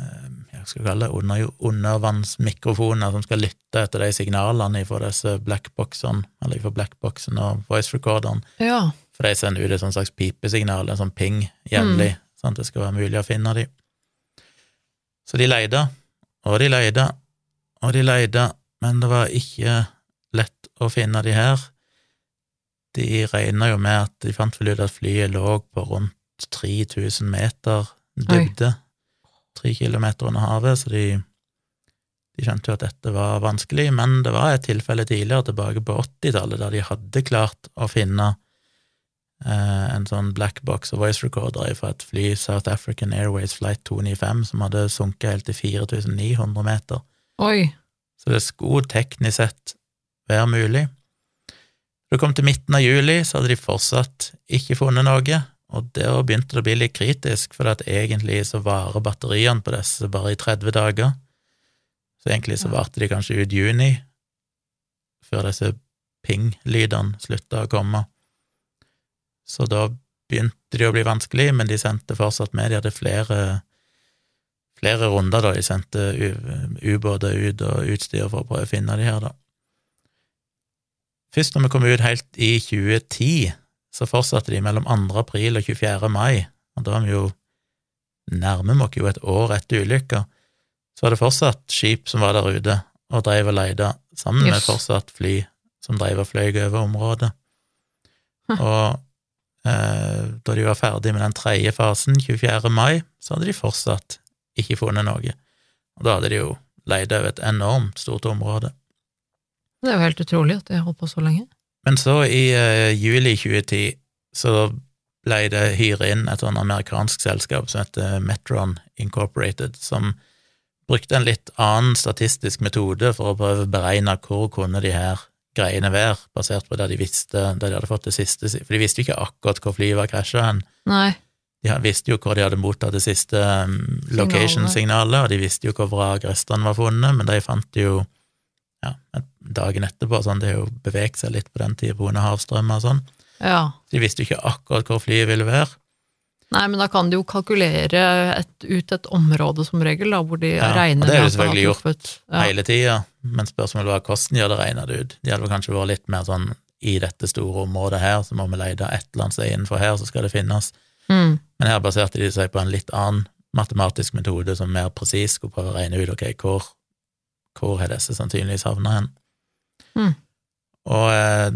eh, skal kalle det, under, undervannsmikrofoner som skal lytte etter de signalene fra disse blackboxene, eller fra blackboxen og voice recorderen, Ja. for de sender ut et sånt slags pipesignal, en sånn ping jevnlig, sånn at det skal være mulig å finne dem. Så de leide, og de leide, og de leide, men det var ikke lett å finne de her. De regna jo med at de fant vel ut at flyet lå på rundt 3000 meter dybde, tre kilometer under havet, så de, de skjønte jo at dette var vanskelig, men det var et tilfelle tidligere, tilbake på 80-tallet, der de hadde klart å finne eh, en sånn black box og voice recorder fra et fly, South African Airways Flight 295, som hadde sunket helt til 4900 meter. Oi. Så det skulle teknisk sett være mulig. Da det kom til midten av juli, så hadde de fortsatt ikke funnet noe, og der begynte det å bli litt kritisk, for at egentlig så varer batteriene på disse bare i 30 dager. Så egentlig så varte de kanskje ut juni, før disse ping-lydene slutta å komme. Så da begynte de å bli vanskelig, men de sendte fortsatt med. De hadde flere, flere runder, da. De sendte ubåter ut og utstyr for å prøve å finne de her, da. Først når vi kom ut helt i 2010, så fortsatte de mellom 2. april og 24. mai, og da er vi jo nærmer vi oss jo et år etter ulykka, så var det fortsatt skip som var der ute og drev og leide, sammen med fortsatt fly som drev og fløy over området. Hm. Og eh, da de var ferdig med den tredje fasen, 24. mai, så hadde de fortsatt ikke funnet noe. Og da hadde de jo leid over et enormt stort område. Det er jo helt utrolig at det har holdt på så lenge. Men så, i uh, juli 2010, så ble det hyret inn et sånn amerikansk selskap som heter Metron Incorporated, som brukte en litt annen statistisk metode for å prøve å beregne hvor kunne de her greiene være, basert på det de visste, det de hadde fått det siste For de visste jo ikke akkurat hvor flyet var krasja hen. Nei. De visste jo hvor de hadde mottatt det siste um, location-signalet, og de visste jo hvor vrakrestene var funnet, men de fant jo ja, dagen etterpå, sånn, det har jo beveget seg litt på den tida pga. havstrømmer og sånn. Ja. De visste jo ikke akkurat hvor flyet ville være. Nei, men da kan de jo kalkulere et, ut et område som regel, da, hvor de Ja, regner det er jo har selvfølgelig gjort truffet. Ja. hele tida, men spørsmålet var hvordan de hadde regna det ut. De hadde vel kanskje vært litt mer sånn i dette store området her, så må vi lete et eller annet sted innenfor her, så skal det finnes. Mm. Men her baserte de seg på en litt annen matematisk metode som mer presis skulle prøve å regne ut ok, hvor, hvor har disse sannsynligvis havna hen. Mm. Og eh,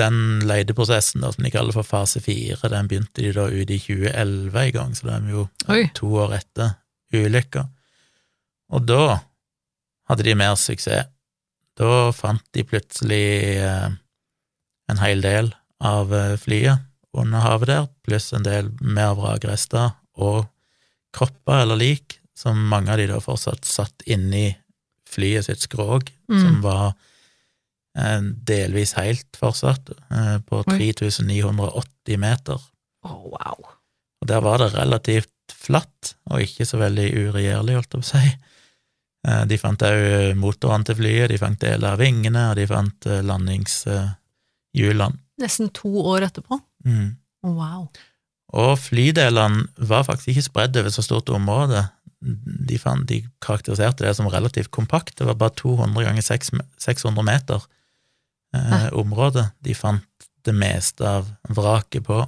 den leideprosessen da, som de kaller for fase fire, den begynte de da ut i 2011 i gang, så det er vi jo Oi. to år etter ulykka. Og da hadde de mer suksess. Da fant de plutselig eh, en hel del av eh, flyet under havet der, pluss en del mer vrakrester og kropper eller lik, som mange av de da fortsatt satt inni flyet sitt skrog, Mm. som var eh, delvis helt fortsatt, eh, på 3980 meter. Å, wow. Og der var det relativt flatt, og ikke så veldig uregjerlig, holdt jeg på å si. Eh, De fant òg motorene til flyet, de fant deler av vingene, og de fant landingshjulene. Nesten to år etterpå. Mm. Wow. Og flydelene var faktisk ikke spredd over så stort område. De, fant, de karakteriserte det som relativt kompakt. Det var bare 200 ganger 600 meter eh, område de fant det meste av vraket på.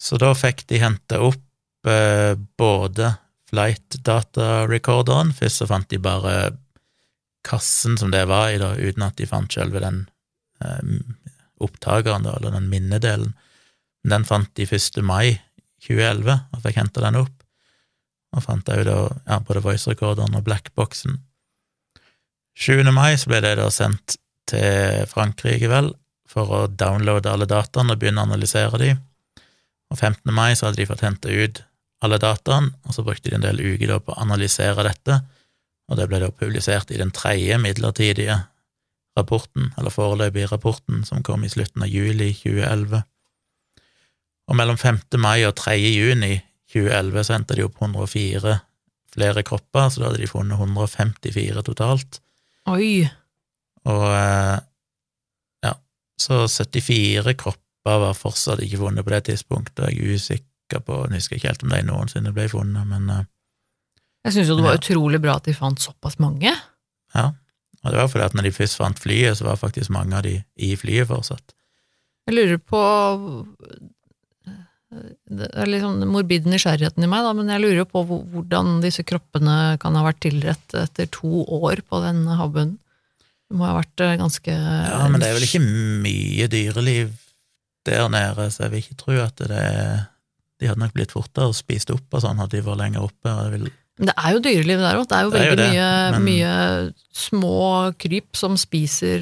Så da fikk de henta opp eh, både flight data recorderen. Først så fant de bare kassen som det var i, da, uten at de fant selve den eh, opptakeren, da, eller den minnedelen. Den fant de 1. mai 2011, og fikk henta den opp. Og fant òg da ja, både voice-rekorderen og blackboxen. 7. mai så ble det da sendt til Frankrike, vel, for å downloade alle dataene og begynne å analysere de. Og 15. mai så hadde de fått henta ut alle dataene, og så brukte de en del uker da på å analysere dette, og det ble da publisert i den tredje midlertidige rapporten, eller foreløpige rapporten, som kom i slutten av juli 2011. Og mellom 5. mai og 3. juni 2011 så henta de opp 104 flere kropper, så da hadde de funnet 154 totalt. Oi! Og eh, ja, så 74 kropper var fortsatt ikke funnet på det tidspunktet. Jeg er usikker på, jeg husker ikke helt om de noensinne ble funnet, men eh, Jeg syns jo det var Ja. utrolig bra at de fant såpass mange. ja. Og det var fordi at når de først fant flyet, så var faktisk mange av de i flyet fortsatt. Jeg lurer på Det er liksom sånn morbid nysgjerrigheten i meg, da, men jeg lurer jo på hvordan disse kroppene kan ha vært tilrett etter to år på den havbunnen. Det må ha vært eh, ganske Ja, men det er vel ikke mye dyreliv der nede, så jeg vil ikke tro at det er De hadde nok blitt fortere spist opp og sånn, hadde de vært lenger oppe. vil Men det er jo dyreliv der òg. Det er jo Det er jo veldig det, mye, men- mye små kryp som spiser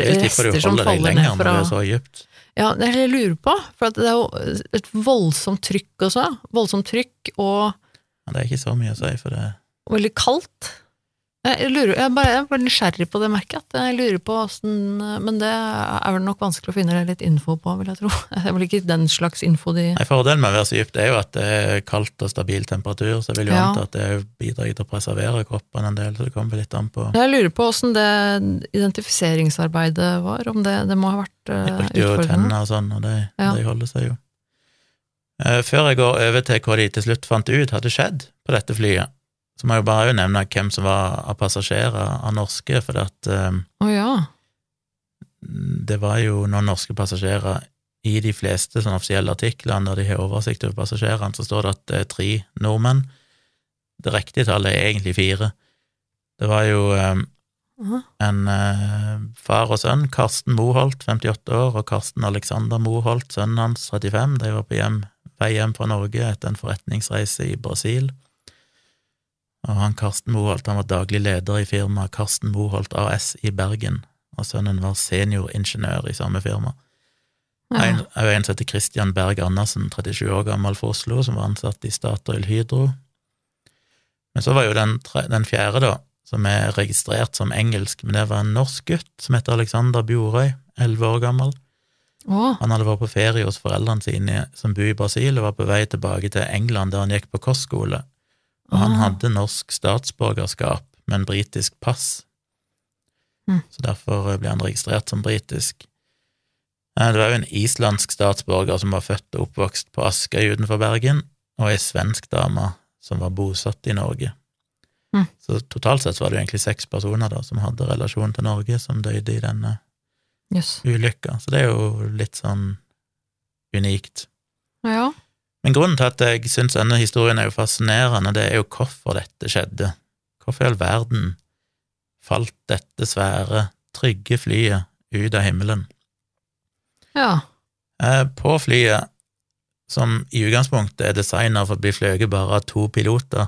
rester som faller ned fra Jeg rester du holder deg lenger når det er så dypt. Ja, det er det jeg lurer på, for at det er jo et voldsomt trykk også. Voldsomt trykk og ja, det er ikke så mye å si, for det veldig kaldt. Jeg, lurer, jeg, bare, jeg ble nysgjerrig på det merket. Jeg lurer på åssen Men det er vel nok vanskelig å finne litt info på, vil jeg tro. Det er vel ikke den slags info de Nei, Fordelen med å være så dypt er jo at det er kaldt og stabil temperatur, så jeg vil jo Ja. anta at det bidrar til å preservere kroppen en del, så det kommer litt an på Jeg lurer på åssen det identifiseringsarbeidet var, om det, det må ha vært De uh, brukte jo utfordrende. tenner og sånn, og det, Ja. det holder seg jo. Eh, Før jeg går over til hva de til slutt fant ut hadde skjedd på dette flyet, så må jeg bare nevne hvem som var av passasjerer av norske, for at eh, oh, ja. det var jo noen norske passasjerer i de fleste sånn, offisielle artiklene der de har oversikt over passasjerene, så står det at det er tre nordmenn. Det riktige tallet er egentlig fire. Det var jo eh, Aha. en eh, far og sønn, Karsten Moholt, 58 år, og Karsten Alexander Moholt, sønnen hans, 35. De var på hjem, vei hjem fra Norge etter en forretningsreise i Brasil. Og han Karsten Moholt han var daglig leder i firmaet Karsten Moholt AS i Bergen, og sønnen var senioringeniør i samme firma. Ja. En, en som heter Christian Berg Andersen, 37 år gammel fra Oslo, som var ansatt i Statoil Hydro. Men så var jo den, tre- den fjerde, da, som er registrert som engelsk, men det var en norsk gutt som heter Alexander Bjorøy, 11 år gammel. Å, Han hadde vært på ferie hos foreldrene sine som bor i Brasil, og var på vei tilbake til England, der han gikk på kostskole. Og han Ah. hadde norsk statsborgerskap, men britisk pass. Mm. Så derfor ble han registrert som britisk. Eh, Det var jo en islandsk statsborger som var født og oppvokst på Askøy utenfor Bergen, og ei svensk dame som var bosatt i Norge. Mm. Så totalt sett var det jo egentlig seks personer da som hadde relasjon til Norge, som døde i denne yes. ulykka. Så det er jo litt sånn unikt. Ja. Men grunnen til at jeg syns denne historien er jo fascinerende, det er jo hvorfor dette skjedde. Hvorfor i all verden falt dette svære, trygge flyet ut av himmelen? ja. Eh, På flyet, som i utgangspunktet er designet for å bli fløyet bare av to piloter,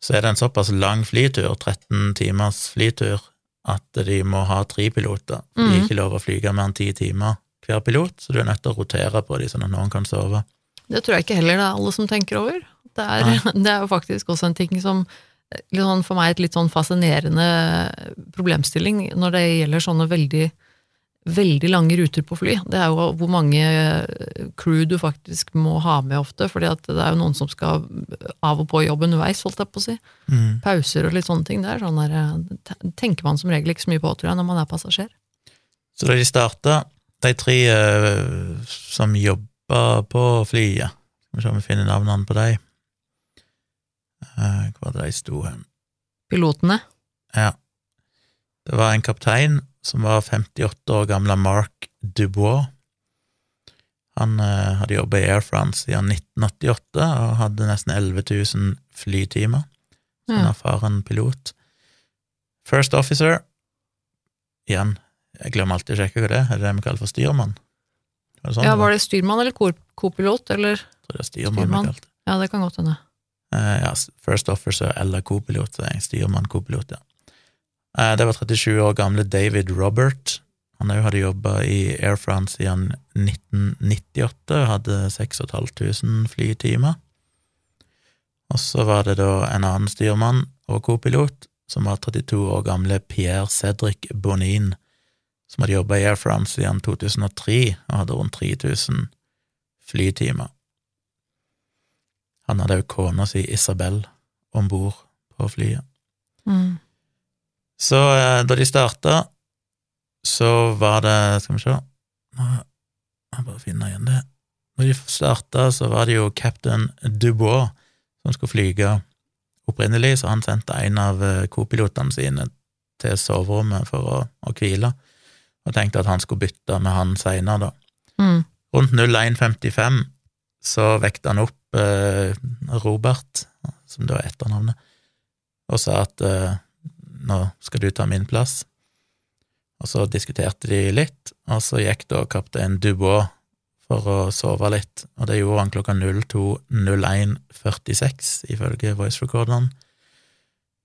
så er det en såpass lang flytur, 13 timers flytur, at de må ha tre piloter. De er Mhm. ikke lov å flyge mer enn ti timer hver pilot, så du er nødt til å rotere på dem sånn at noen kan sove. Det tror jeg ikke heller det er alle som tenker over. Det er, det er jo faktisk også en ting som litt sånn, For meg et litt sånn fascinerende problemstilling når det gjelder sånne veldig, veldig lange ruter på fly. Det er jo hvor mange crew du faktisk må ha med ofte, fordi det er jo noen som skal av og på jobb underveis, holdt jeg på å si. Mm. Pauser og litt sånne ting. Det er sånn der, tenker man som regel ikke så mye på, tror jeg, når man er passasjer. Så da de starta, de tre eh, som jobb, jobba på flyet. Skal vi se om vi finner navnene på dem. Eh, Hvor var det de sto hen? Pilotene. Ja. Det var en kaptein som var 58 år gamle Mark Dubois. Han eh, hadde jobba i Air France siden 1988 og hadde nesten 11 000 flytimer. En Ja. erfaren pilot. First officer Igjen, jeg glemmer alltid å sjekke hva det er. Er det det vi kaller for styrmann? Det sånn Ja, var? det styrmann eller kopilot, eller? Jeg tror det er styrmann Styrmann? Ja, det kan godt hende. Uh, ja, First Officer eller er en styrmann, co-pilot, ja. Uh, det var 37 år gamle David Robert. Han òg hadde jobba i Air France siden 1998 hadde 6500 flytimer. Og så var det da en annen styrmann og co-pilot, som var 32 år gamle Pierre Cedric Bonin, som hadde jobba i Air France siden 2003 og hadde rundt 3000 flytimer. Han hadde òg kona si Isabel om bord på flyet. Mm. Så eh, da de starta, så var det Skal vi se Nå må jeg bare finne igjen det. Når de starta, så var det jo captain Dubois som skulle flyge opprinnelig, så han sendte en av eh, kopilotene sine til soverommet for å, å hvile, og tenkte at han skulle bytte med han seinere, da. Mm. Rundt 01.55 så vekte han opp eh, Robert, som da er etternavnet, og sa at eh, nå skal du ta min plass. Og så diskuterte de litt, og så gikk da kaptein Dubois for å sove litt, og det gjorde han klokka 02.01.46, ifølge voice-recorderen.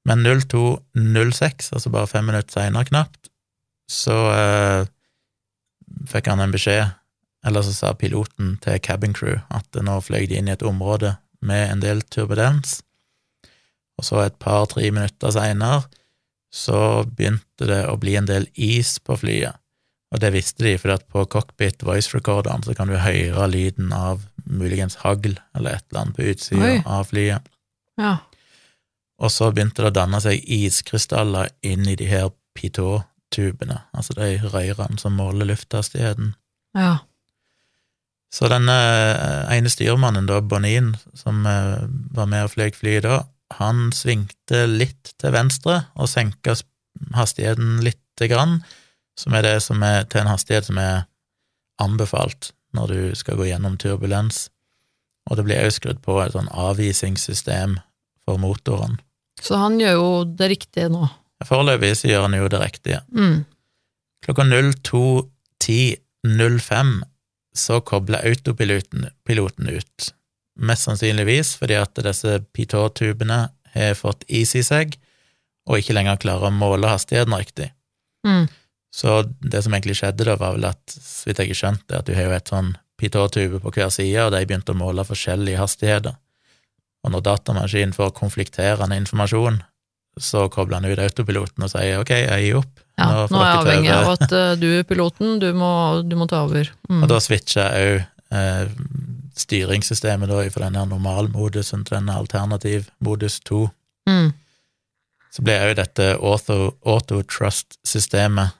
Men 02.06, altså bare fem minutter seinere knapt, så eh, fikk han en beskjed, eller så sa piloten til cabin crew at nå fløy de inn i et område med en del turbulens, og så et par-tre minutter seinere så begynte det å bli en del is på flyet, og det visste de, for på cockpit voice-recorderen så kan du høre lyden av muligens hagl eller et eller annet på utsida av flyet. Ja. Og så begynte det å danne seg iskrystaller inn i de her pitot-tubene, altså de røyrene som måler lufthastigheten. ja. Så denne eh, ene styrmannen, da, Bonin, som eh, var med og fløy flyet da, han svingte litt til venstre og senka hastigheten lite grann, som er det som er til en hastighet som er anbefalt når du skal gå gjennom turbulens. Og det blir også skrudd på et sånn avvisingssystem for motoren. Så han gjør jo det riktige nå. Foreløpig så gjør han jo det riktige. Mm. Klokka 02.10.05 så kobler autopiloten piloten ut. Mest sannsynligvis fordi at disse Pitot-tubene har fått is i seg, og ikke lenger klarer å måle hastigheten riktig. Mm. Så det som egentlig skjedde da, var vel at, så vidt jeg har skjønt det, at du har jo et sånn Pitot-tube på hver side, og de begynte å måle forskjellige hastigheter. Og når datamaskinen får konflikterende informasjon, så kobler han ut autopiloten og sier ok, jeg gir opp. Ja, nå, nå er jeg avhengig av at uh, du er piloten, du må, du må ta over. Mm. Og da switcher jeg òg eh, styringssystemet da fra denne normalmodusen til denne alternativ modus 2. Mm. Så ble òg dette auto, auto-trust-systemet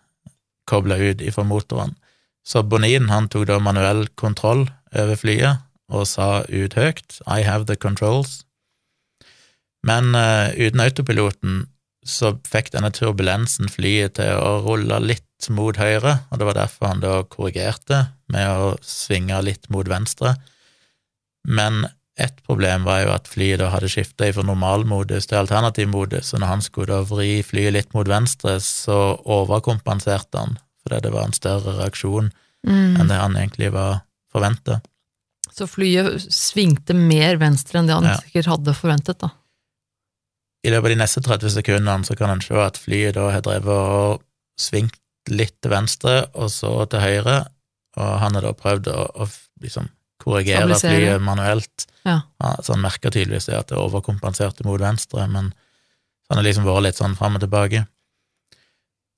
kobla ut ifra motoren. Så Bonin han tok da manuell kontroll over flyet og sa ut høyt I have the controls. Men uh, uten autopiloten så fikk denne turbulensen flyet til å rulle litt mot høyre, og det var derfor han da korrigerte med å svinge litt mot venstre. Men ett problem var jo at flyet da hadde skifta fra normalmodus til alternativmodus, så når han skulle da vri flyet litt mot venstre, så overkompenserte han, fordi det var en større reaksjon Mm. enn det han egentlig var forventa. Så flyet svingte mer venstre enn det han Ja. sikkert hadde forventet, da. I løpet av de neste 30 sekundene så kan en se at flyet da har drevet og svingt litt til venstre og så til høyre, og han har da prøvd å, å liksom korrigere flyet manuelt. Ja. så han merker tydeligvis at det er overkompensert mot venstre, men så han har liksom vært litt sånn fram og tilbake.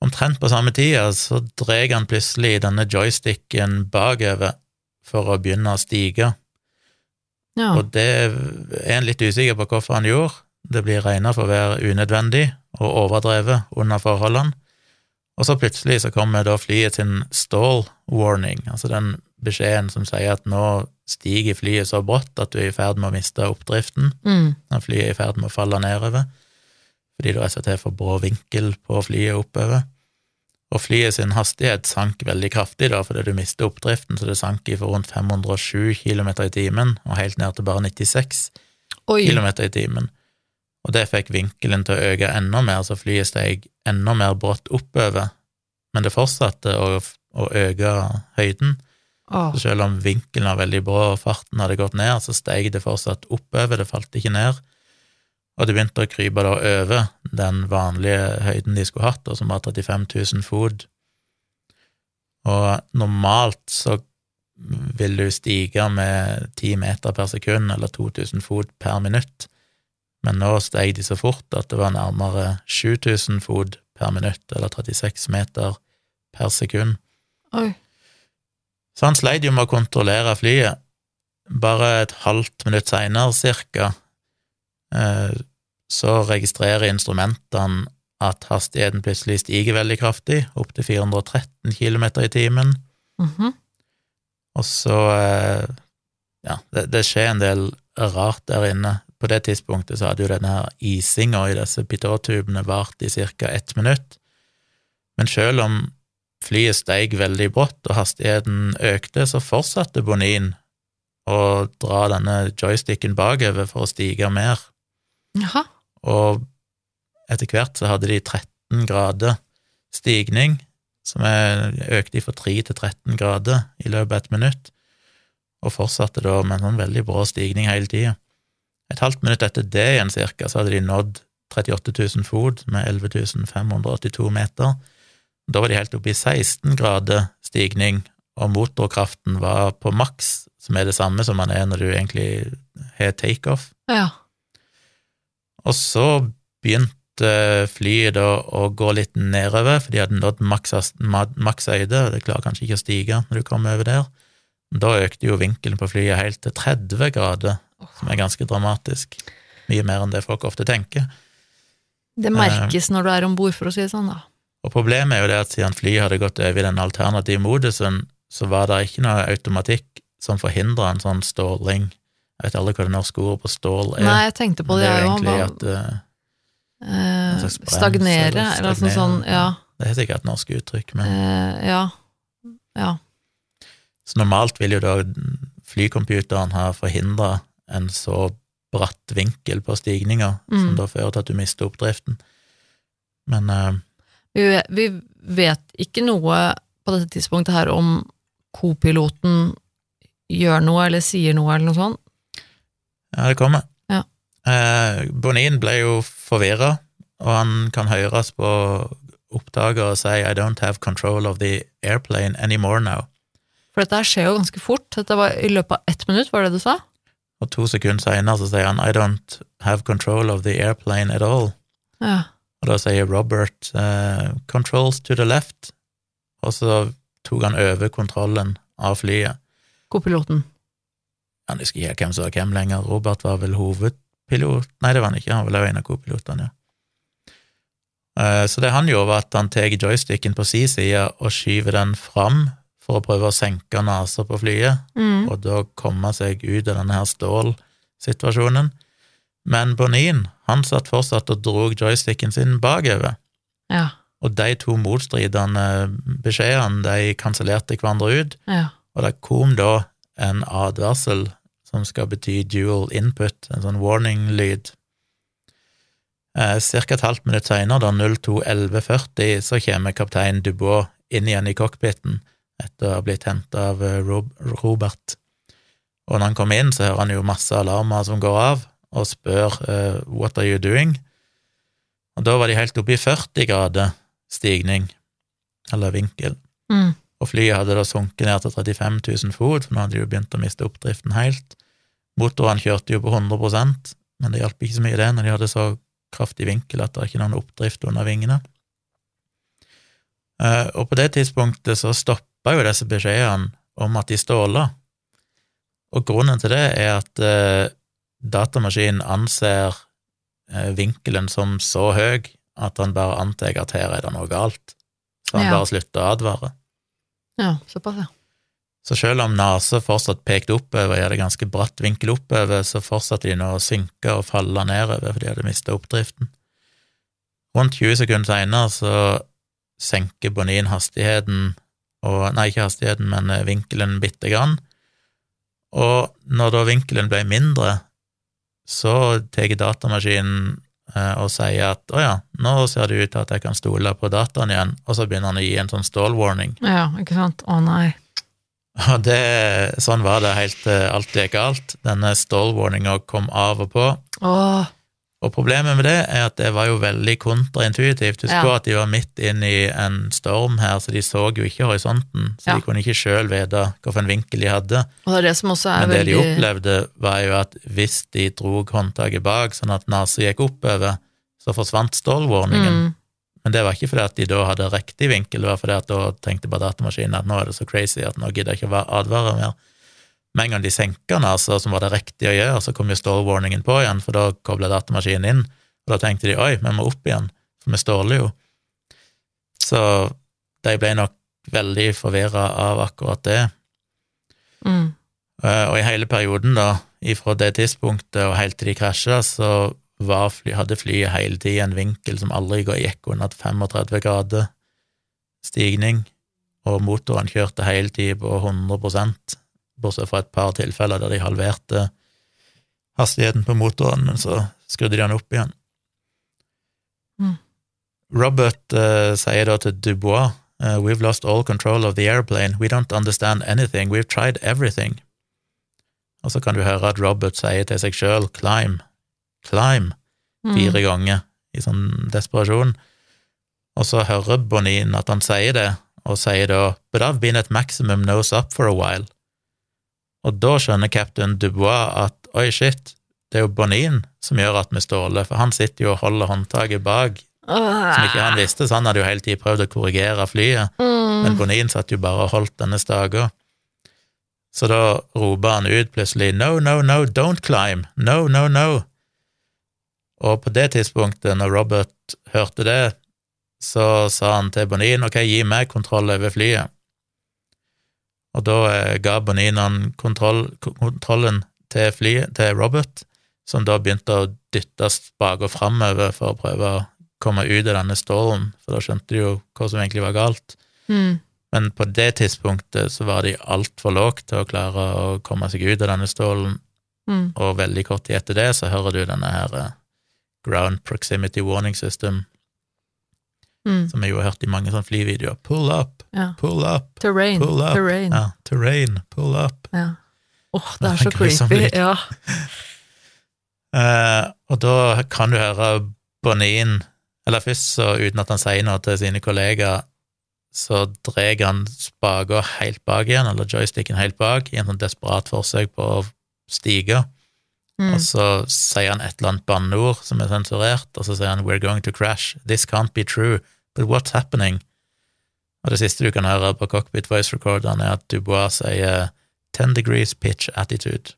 Omtrent på samme tida så drar han plutselig denne joysticken bakover for å begynne å stige. Ja. Og det er en litt usikker på hvorfor han gjorde. Det blir regna for å være unødvendig og overdrevet under forholdene. Og så plutselig så kommer da flyet sin stall warning, altså den beskjeden som sier at nå stiger flyet så brått at du er i ferd med å miste oppdriften, Mm. når flyet er i ferd med å falle nedover, fordi du rett og slett er for brå vinkel på flyet oppover. Og flyet sin hastighet sank veldig kraftig da, fordi du mistet oppdriften, så det sank i for rundt 507 km i timen og helt ned til bare 96 Oi. km i timen. Og det fikk vinkelen til å øke enda mer, så flyet steg enda mer brått oppover, men det fortsatte å, å øke høyden. Oh. Så selv om vinkelen var veldig bra og farten hadde gått ned, så steg det fortsatt oppover, det falt ikke ned. Og det begynte å krype da over den vanlige høyden de skulle hatt, som var 35 000 fot. Og normalt så vil du stige med 10 meter per sekund, eller 2000 fot per minutt, men nå steg de så fort at det var nærmere 7000 fot per minutt, eller 36 meter per sekund. Oi. Så han sleit jo med å kontrollere flyet. Bare et halvt minutt seinere, cirka, eh, så registrerer instrumentene at hastigheten plutselig stiger veldig kraftig, opp til 413 km i timen. Mhm. Og så eh, Ja, det, det skjer en del rart der inne. På det tidspunktet så hadde jo denne her isinga i disse pitåtubene vart i ca. ett minutt. Men selv om flyet steig veldig brått og hastigheten økte, så fortsatte Bonin å dra denne joysticken bakover for å stige mer. Jaha. Og etter hvert så hadde de 13 grader stigning, som er økte fra 3 til 13 grader i løpet av et minutt, og fortsatte da med en sånn veldig brå stigning hele tida. Et halvt minutt etter det igjen cirka, så hadde de nådd 38 000 fot med 11 582 meter. Da var de helt oppe i 16 grader stigning, og motorkraften var på maks, som er det samme som man er når du egentlig har takeoff. Ja. Og så begynte flyet da å gå litt nedover, for de hadde nådd maks ma- høyde, og det klarer kanskje ikke å stige når du kommer over der. Da økte jo vinkelen på flyet helt til 30 grader, som er ganske dramatisk. Mye mer enn det folk ofte tenker. Det merkes når du er om bord, for å si det sånn, da. Og problemet er jo det at siden flyet hadde gått over i den alternative modusen, så var det ikke noe automatikk som forhindra en sånn ståling. Jeg vet aldri hva det norske ordet på stål er. Nei, jeg tenkte på det, det er jo egentlig at uh, Eh, slags stagnere, eller eller sånn sånn, ja. Det er sikkert et norsk uttrykk, men Eh, ja. Ja. Så normalt vil jo da flycomputeren ha forhindra en så bratt vinkel på stigninga, som Mm. da fører til at du mister oppdriften. Men uh, Vi, vi vet ikke noe på dette tidspunktet her om kopiloten gjør noe eller sier noe eller noe sånt. ja, det kommer. Ja. Uh, Bonin ble jo forvirra, og han kan høres på oppdager og si I don't have control of the airplane anymore now. For dette her skjer jo ganske fort. Dette var i løpet av ett minutt, var det du sa? Og to sekunder seinere så sier han I don't have control of the airplane at all. Ja. Og da sier Robert uh, 'controls to the left', og så tok han over kontrollen av flyet. Kopiloten. Han husker ikke hvem som var hvem lenger. Robert var vel hovedpilot? Nei, det var han ikke, han var vel en av kopilotene, ja. Eh, Så det han gjorde, var at han tar joysticken på si side og skyver den fram for å prøve å senke nesa på flyet, Mm. og da komme seg ut av denne her stålsituasjonen. Men Bonin, han satt fortsatt og drog joysticken sin bakover. Ja. Og de to motstridende beskjedene, de kansellerte hverandre ut, Ja. og det kom da en advarsel som skal bety dual input, en sånn warning-lyd. Eh, Cirka et halvt minutt senere, da 02.11,40, så kommer kaptein Dubois inn igjen i cockpiten etter å ha blitt hentet av eh, Rob Robert. Og når han kommer inn, så hører han jo masse alarmer som går av, og spør eh, what are you doing? Og da var de helt oppe i 40 grader stigning, eller vinkel. Mm. Og flyet hadde da sunket ned til 35 000 fot, for nå hadde de jo begynt å miste oppdriften helt. Motorene kjørte jo på 100 men det hjalp ikke så mye det når de hadde så kraftig vinkel at det er ikke noen oppdrift under vingene. Eh, Og på det tidspunktet så stoppa jo disse beskjedene om at de ståla, og grunnen til det er at eh, datamaskinen anser eh, vinkelen som så høy at han bare antar at her er det noe galt, så han Ja. bare slutter å advare. ja, såpass, ja. Så selv om nesa fortsatt pekte oppover, er det ganske bratt vinkel oppover, så fortsatte de nå å synke og falle nedover, for de hadde mista oppdriften. Rundt 20 sekunder seinere så senker Bonin hastigheten, og, nei, ikke hastigheten, men eh, vinkelen bitte grann, og når da vinkelen ble mindre, så tar datamaskinen eh, og sier at å ja, nå ser det ut til at jeg kan stole på dataen igjen, og så begynner han å gi en sånn stall warning. Ja, ikke sant. Å nei. Og det, sånn var det helt til alt gikk galt. Denne stall warninga kom av og på. Åh, Og problemet med det er at det var jo veldig kontraintuitivt. Husk Ja. på at de var midt inn i en storm her, så de så jo ikke horisonten, så Ja. de kunne ikke sjøl vite hvilken vinkel de hadde. og det er det som også er Men det de opplevde, var jo at hvis de drog håndtaket bak, sånn at nesa gikk oppover, så forsvant stålwarningen. Mm, Men det var ikke fordi at de da hadde riktig vinkel, det var fordi at da tenkte bare datamaskinen at nå er det så crazy at nå gidder jeg ikke å advare mer. Med en gang de senka altså, som var det riktige å gjøre, så kom jo stålwarningen på igjen, for da kobla datamaskinen inn, og da tenkte de oi, vi må opp igjen, for vi ståler jo. Så de ble nok veldig forvirra av akkurat det. mm, Eh, Og i hele perioden, da, ifra det tidspunktet og helt til de krasja, så var fly, hadde flyet hele tida en vinkel som aldri gikk under 35 grader stigning, og motoren kjørte hele tida på 100 bortsett fra et par tilfeller der de halverte hastigheten på motoren, men så skrudde de den opp igjen. Mm. Robert uh, sier da til Dubois uh, We've lost all control of the airplane. We don't understand anything. We've tried everything. Og så kan du høre at Robert sier til seg sjøl climb, climb, mm. fire ganger i sånn desperasjon. Og så hører Bonin at han sier det, og sier da But I've been at maximum nose up for a while. Og da skjønner captain Dubois at oi, shit, det er jo Bonin som gjør at vi ståler, for han sitter jo og holder håndtaket bak, som ikke han visste, så han hadde jo hele tiden prøvd å korrigere flyet. Mm. Men Bonin satt jo bare og holdt denne staga. Så da roper han ut plutselig No, no, no, don't climb! No, no, no! Og på det tidspunktet, når Robert hørte det, så sa han til Bonin ok, gi meg kontroll over flyet. Og da eh, ga Boninan kontroll, kontrollen til flyet, til Robert, som da begynte å dyttes bak og framover for å prøve å komme ut av denne stormen, for da skjønte de jo hva som egentlig var galt. Mm. Men på det tidspunktet så var de altfor lågt til å klare å komme seg ut av denne stålen, Mm. og veldig kort tid etter det så hører du denne her eh, Ground Proximity Warning System, Mm. som jeg jo har hørt i mange sånne flyvideoer. Pull up, Ja. pull up, Terrain. pull up. Terrain. Ja, terrain, pull up. Ja. Åh, det Det er så creepy. Ja. uh, og da kan du høre Bonin Eller først, så uten at han sier noe til sine kollegaer, så drar han spaker helt bak igjen, eller joysticken helt bak, i en sånn desperat forsøk på å stige. Mm. Og så sier han et eller annet banneord som er sensurert, og så sier han 'We're going to crash. This can't be true. But what's happening?' Og det siste du kan høre på cockpit voice recorderen, er at Dubois sier 'ten degrees pitch attitude'.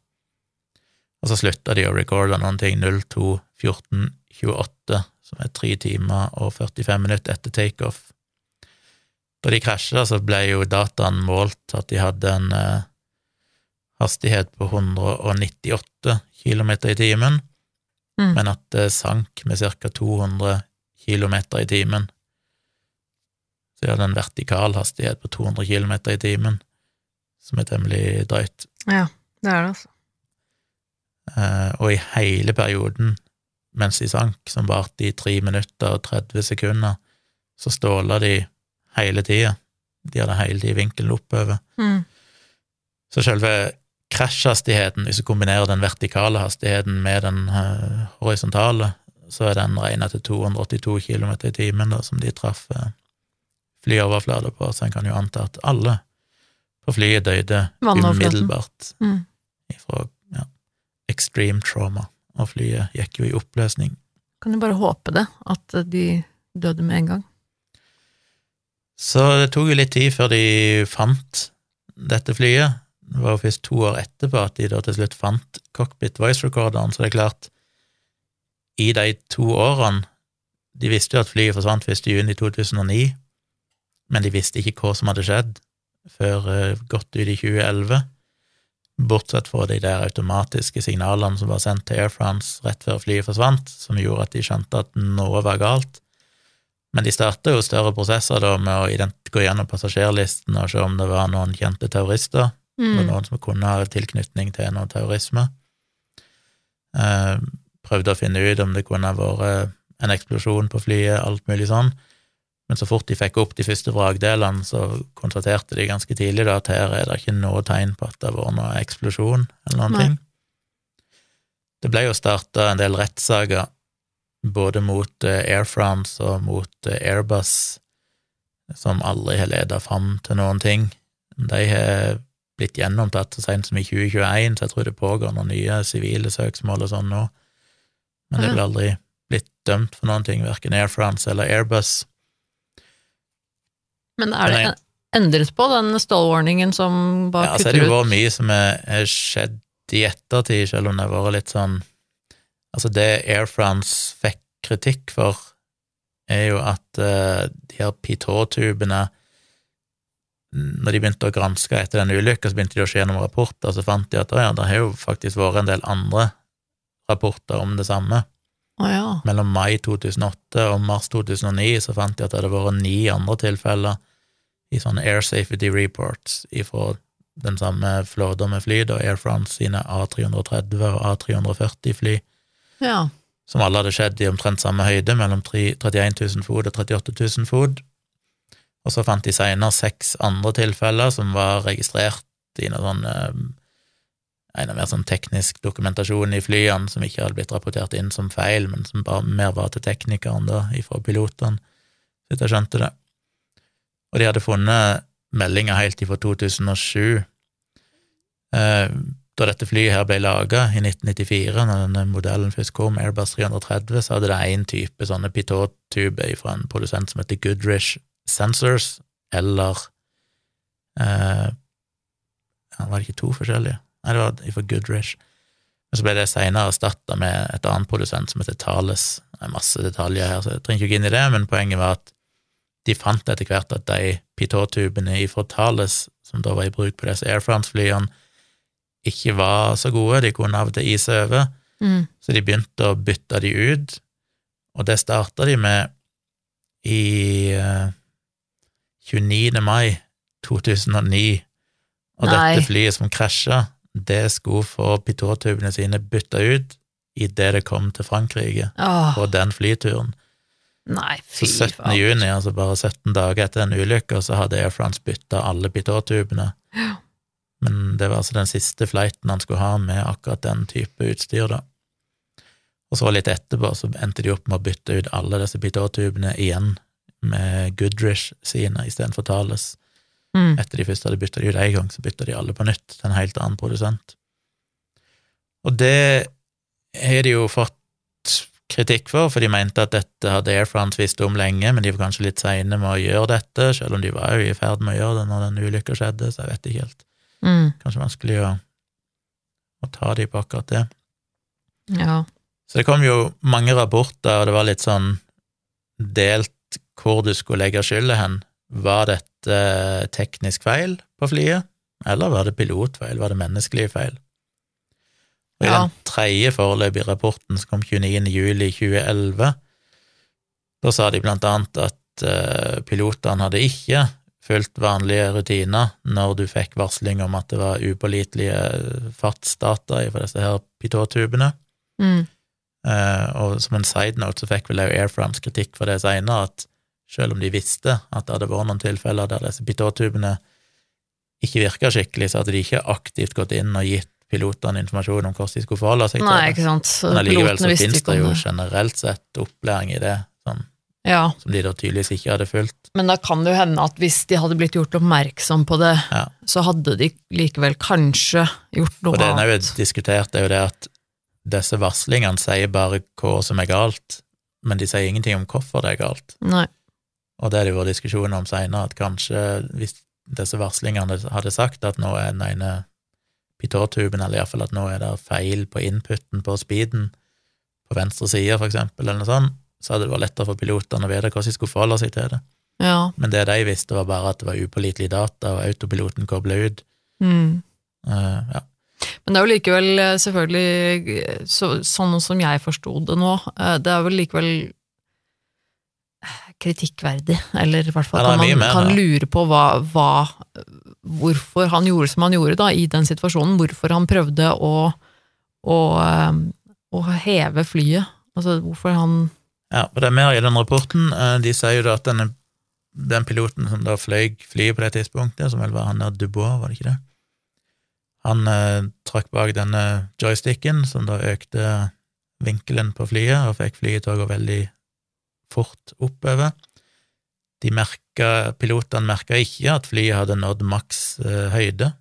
Og så slutter de å recorde noen ting 02, 14, 28, som er tre timer og 45 minutter etter takeoff. Da de krasja, så ble jo dataen målt at de hadde en eh, hastighet på 198 km i timen, Mm. men at det sank med ca. 200 km i timen. Så jeg hadde en vertikal hastighet på 200 km i timen, som er temmelig drøyt. ja, det er det, altså. Eh, og i hele perioden mens de sank, som varte i 3 minutter og 30 sekunder, så ståla de hele tida. De hadde hele tida vinkelen oppover. Mm. Så selve krasjhastigheten, hvis du kombinerer den vertikale hastigheten med den uh, horisontale, så er den regna til 282 km i timen, da, som de traff uh, flyoverflata på, så en kan jo anta at alle på flyet døde umiddelbart Mm. ifra ja, extreme trauma, og flyet gikk jo i oppløsning. Kan jo bare håpe det, at de døde med en gang. Så det tok jo litt tid før de fant dette flyet. Det var jo først to år etterpå at de da til slutt fant cockpit voice recorderen, så det er klart, i de to årene De visste jo at flyet forsvant 1. juni 2009, men de visste ikke hva som hadde skjedd før eh, godt ut i 2011, bortsett fra de der automatiske signalene som var sendt til Air France rett før flyet forsvant, som gjorde at de skjønte at noe var galt. Men de starta jo større prosesser da med å gå gjennom passasjerlisten og se om det var noen kjente terrorister, mm. noen som kunne ha tilknytning til noe terrorisme. Eh, prøvde å finne ut om det kunne ha vært en eksplosjon på flyet, alt mulig sånn. Men så fort de fikk opp de første vrakdelene, så konstaterte de ganske tidlig da at her er det ikke noe tegn på at det har vært noen eksplosjon eller noen Nei. ting. Det ble jo starta en del rettssaker både mot eh, Air France og mot eh, Airbus, som aldri har leda fram til noen ting. De har blitt gjennomtatt så sent som i 2021, så jeg tror det pågår noen nye sivile søksmål og sånn nå. Men det ble aldri blitt dømt for noen ting, verken Air France eller Airbus. Men er det endret på, den stålwarningen som bare ja, kutter ut? Ja, så er det jo vært mye som er skjedd i ettertid, selv om det har vært litt sånn Altså, det Air France fikk kritikk for, er jo at uh, de her Pitot-tubene Når de begynte å granske etter den ulykka, så begynte de å se gjennom rapporter, så fant de at å ja, det har jo faktisk vært en del andre rapporter om det samme. Oh, ja. Mellom mai 2008 og mars 2009 så fant de at det hadde vært ni andre tilfeller i sånne Air Safety Reports ifra den samme flåta med fly, da Air France sine A330 og A340-fly, ja. som alle hadde skjedd i omtrent samme høyde, mellom 31 000 fot og 38 000 fot. Og så fant de senere seks andre tilfeller som var registrert i noe sånn en av mer sånn teknisk dokumentasjon i flyene som ikke hadde blitt rapportert inn som feil, men som bare mer var til teknikeren, da, ifra pilotene, hvis jeg skjønte det. Og de hadde funnet meldinger helt ifra 2007. Eh, da dette flyet her ble laga i 1994, når denne modellen først kom, Airbus 330, så hadde det én type sånne pitot-tuber fra en produsent som heter Goodrich Sensors, eller eh, Var det ikke to forskjellige? Nei, det var for Goodrich. Men så ble det seinere erstatta med et annet produsent som heter Thales. Det er masse detaljer her, så jeg trenger ikke gå inn i det, men poenget var at de fant etter hvert at de Pitot-tubene fra Thales, som da var i bruk på disse Air France-flyene, ikke var så gode, de kunne av og til ise over, mm. så de begynte å bytte de ut, og det starta de med i eh, 29. mai 2009, og Nei. dette flyet som krasja, det skulle få pitotubene sine bytta ut idet det kom til Frankrike Åh. på den flyturen. Nei, fy Så 17. Faen. juni, altså bare 17 dager etter den ulykka, så hadde Air France bytta alle pitotubene. Ja. Men det var altså den siste flighten han skulle ha med akkurat den type utstyr, da. Og så litt etterpå så endte de opp med å bytte ut alle disse pitotubene igjen med Goodrich sine istedenfor Thales. Mm. Etter de første hadde bytta de ut én gang, så bytta de alle på nytt til en helt annen produsent. Og det har de jo fått kritikk for, for de mente at dette hadde Air France visst om lenge, men de var kanskje litt seine med å gjøre dette, selv om de var jo i ferd med å gjøre det når den ulykka skjedde, så jeg vet ikke helt. Mm. Kanskje vanskelig å, å ta de på akkurat det. Ja. Så det kom jo mange rapporter, og det var litt sånn delt hvor du skulle legge skylda hen. Var dette teknisk feil på flyet, eller var det pilotfeil, var det menneskelige feil? Og I ja. den tredje foreløpige rapporten som kom 29. juli 2011, da sa de blant annet at uh, pilotene hadde ikke fulgt vanlige rutiner når du fikk varsling om at det var upålitelige fartsdata for disse her pitotubene. Mm. Uh, og som en side note så fikk vel Air France kritikk for det seinere, at selv om de visste at det hadde vært noen tilfeller der disse pitotubene ikke virka skikkelig, så hadde de ikke aktivt gått inn og gitt pilotene informasjon om hvordan de skulle forholde seg til Nei, det. Ikke sant. Men allikevel så finnes det jo generelt sett opplæring i det, sånn, ja. som de da tydeligvis ikke hadde fulgt. Men da kan det jo hende at hvis de hadde blitt gjort oppmerksom på det, ja. så hadde de likevel kanskje gjort noe annet. Og det vi har diskutert, er jo det at disse varslingene sier bare hva som er galt, men de sier ingenting om hvorfor det er galt. Nei. Og det er det jo diskusjoner om seinere, at kanskje hvis disse varslingene hadde sagt at nå er den ene pitåtuben, eller iallfall at nå er det feil på inputen på speeden på venstre side, for eksempel, eller noe sånt, så hadde det vært lettere for pilotene å vite hvordan de skulle forholde seg til det. Ja. Men det de visste, var bare at det var upålitelig data, og autopiloten kobla ut. Mm. Uh, ja. Men det er jo likevel eh, selvfølgelig, eh, så, sånn som jeg forsto det nå, det er vel likevel kritikkverdig, eller i hvert fall kan man kan lure på hva, hva Hvorfor han gjorde som han gjorde da, i den situasjonen, hvorfor han prøvde å, å, eh, å heve flyet. Altså hvorfor han Ja, og det er mer i den rapporten. Eh, De sier jo da at denne, den piloten som da fløy flyet på det tidspunktet, som vel var han der Dubois, var det ikke det? Han eh, trakk bak denne joysticken, som da økte vinkelen på flyet, og fikk flyet til å gå veldig fort oppover. De merka, pilotene merka ikke at flyet hadde nådd maks eh, høyde.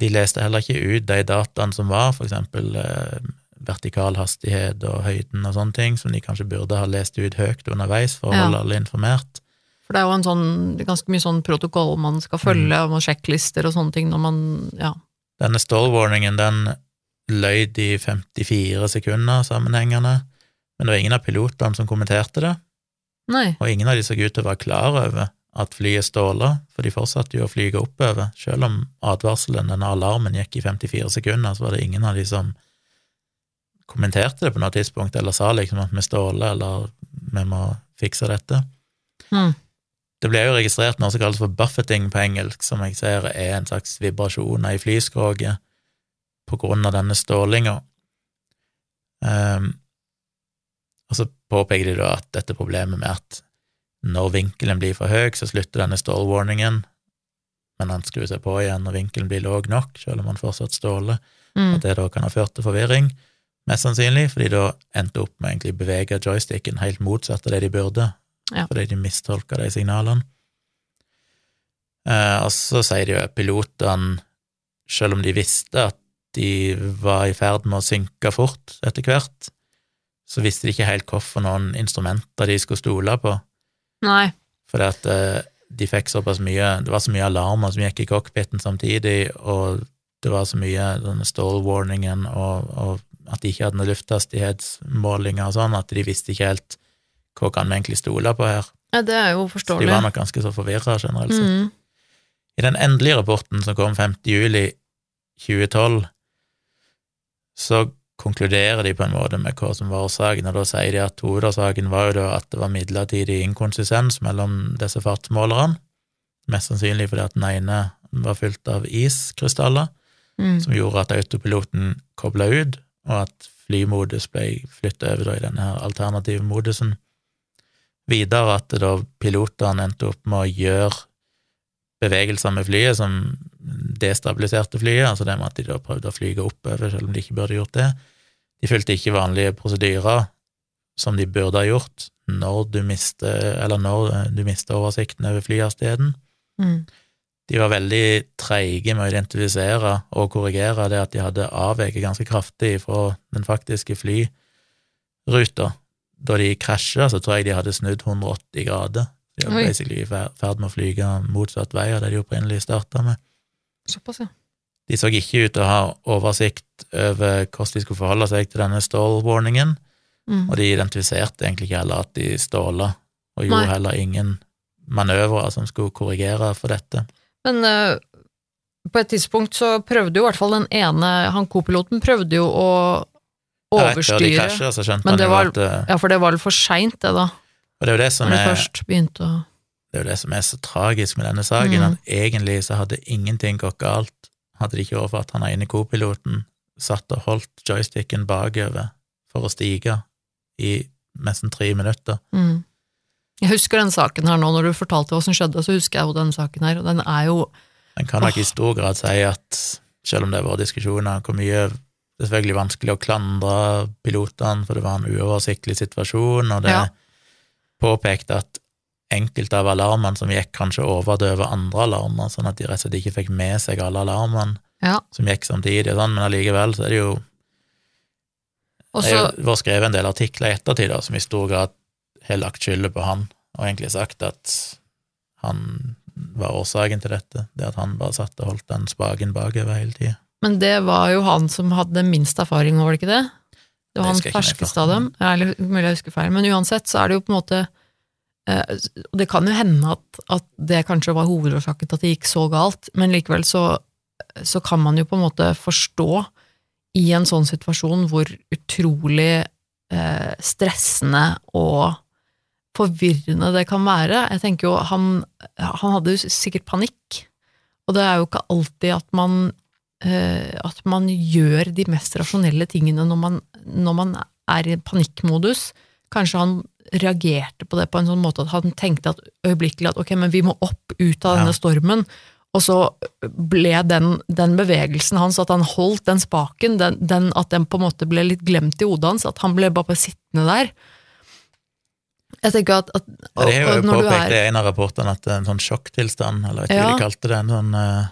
De leste heller ikke ut de dataene som var, for eksempel eh, vertikal hastighet og høyden og sånne ting, som de kanskje burde ha lest ut høyt underveis for å Ja. holde alle informert. For det er jo en sånn, ganske mye sånn protokoll man skal følge, Mm. og sjekklister og sånne ting når man Ja. Denne stall-warningen, den løyd i 54 sekunder sammenhengende, men det var ingen av pilotene som kommenterte det, Nei. og ingen av de så ut til å være klar over at flyet ståla, for de fortsatte jo å flyge oppover. Selv om advarselen, denne alarmen, gikk i 54 sekunder, så var det ingen av de som kommenterte det på noe tidspunkt, eller sa liksom at vi ståler, eller vi må fikse dette. Mm. Det ble jo registrert noe som kalles for buffeting på engelsk, som jeg ser er en slags vibrasjoner i flyskroget på grunn av denne stålinga. Ehm, og så påpeker de da at dette problemet med at når vinkelen blir for høy, så slutter denne stålwarningen, men han skrur seg på igjen når vinkelen blir låg nok, selv om han fortsatt ståler, Mm. at det da kan ha ført til forvirring, mest sannsynlig, fordi da endte opp med egentlig å bevege joysticken helt motsatt av det de burde, Ja. fordi de mistolka de signalene. Eh, og så sier de jo at pilotene, selv om de visste at de var i ferd med å synke fort etter hvert, så visste de ikke helt hvorfor noen instrumenter de skulle stole på, Nei. fordi at eh, de fikk såpass mye, det var så mye alarmer som gikk i cockpiten samtidig, og det var så mye denne stall-warningen, og, og at de ikke hadde noen lufthastighetsmålinger og sånn, at de visste ikke helt hva kan vi egentlig stole på her. Ja, det er jo forståelig. Så de var nok ganske så forvirra generelt sett. Mm. I den endelige rapporten som kom 5. juli 2012, så konkluderer de på en måte med hva som var årsaken, og da sier de at hovedårsaken var jo da at det var midlertidig inkonsistens mellom disse fartsmålerne, mest sannsynlig fordi at den ene var fylt av iskrystaller, Mm. som gjorde at autopiloten kobla ut, og at flymodus ble flyttet over da i denne her alternative modusen. Videre at da pilotene endte opp med å gjøre bevegelser med flyet som destabiliserte flyet, altså det med at de da prøvde å flyge oppover, selv om de ikke burde gjort det. De fulgte ikke vanlige prosedyrer som de burde ha gjort når du mister, eller når du mister oversikten over flyhastigheten. Mm. De var veldig treige med å identifisere og korrigere det at de hadde avveket ganske kraftig fra den faktiske flyruta. Da de krasja, så tror jeg de hadde snudd 180 grader. De var basically i ferd med å flyge motsatt vei av det de opprinnelig starta med. Såpass, ja. De så ikke ut til å ha oversikt over hvordan de skulle forholde seg til denne stall-warningen, Mm. og de identifiserte egentlig ikke heller at de ståla, og gjorde Nei. heller ingen manøvrer som skulle korrigere for dette. Men uh, på et tidspunkt så prøvde jo i hvert fall den ene, han kopiloten prøvde jo å Ja, Etter de krasher så skjønte Men det var- at eh, Ja, for det var vel for seint, det, da. Og det er jo det som er, først begynte å det er, jo det som er så tragisk med denne saken, Mm. at egentlig så hadde ingenting gått galt, hadde det ikke vært for at han ene kopiloten satt og holdt joysticken bakover for å stige i nesten tre minutter. mm. Jeg husker den saken her nå, når du fortalte hva som skjedde, så husker jeg jo den saken her, og den er jo En kan nok i stor grad si at, selv om det har vært diskusjoner, hvor mye det er selvfølgelig vanskelig å klandre pilotene, for det var en uoversiktlig situasjon, og det Ja. påpekte at enkelte av alarmene som gikk, kanskje overdøve andre alarmer, sånn at de rett og slett ikke fikk med seg alle alarmene Ja. som gikk samtidig, og sånn, men allikevel så er det jo Også, Det har skrevet en del artikler i ettertid da, som i stor grad har lagt skylda på han, og egentlig sagt at han var årsaken til dette, det at han bare satt og holdt den spaken bakover hele tida. Men det var jo han som hadde minst erfaring, var det ikke det? Det Det var han ikke mer ferskeste av dem. Ja, Eller mulig jeg husker feil, men uansett så er det jo på en måte det kan jo hende at, at det kanskje var hovedårsaken til at det gikk så galt, men likevel så, så kan man jo på en måte forstå i en sånn situasjon hvor utrolig eh, stressende og forvirrende det kan være. Jeg tenker jo, han, han hadde jo sikkert panikk, og det er jo ikke alltid at man eh, at man gjør de mest rasjonelle tingene når man, når man er i panikkmodus. Kanskje han reagerte på det på en sånn måte at han tenkte at øyeblikkelig at ok, men vi må opp ut av denne Ja. stormen. Og så ble den, den bevegelsen hans, at han holdt den spaken, den, den, at den på en måte ble litt glemt i hodet hans, at han ble bare sittende der. Jeg tenker at, at og, Det er jo påpekt i en av rapportene at en sånn sjokktilstand, eller jeg vet ikke hva de kalte det, en sånn eh,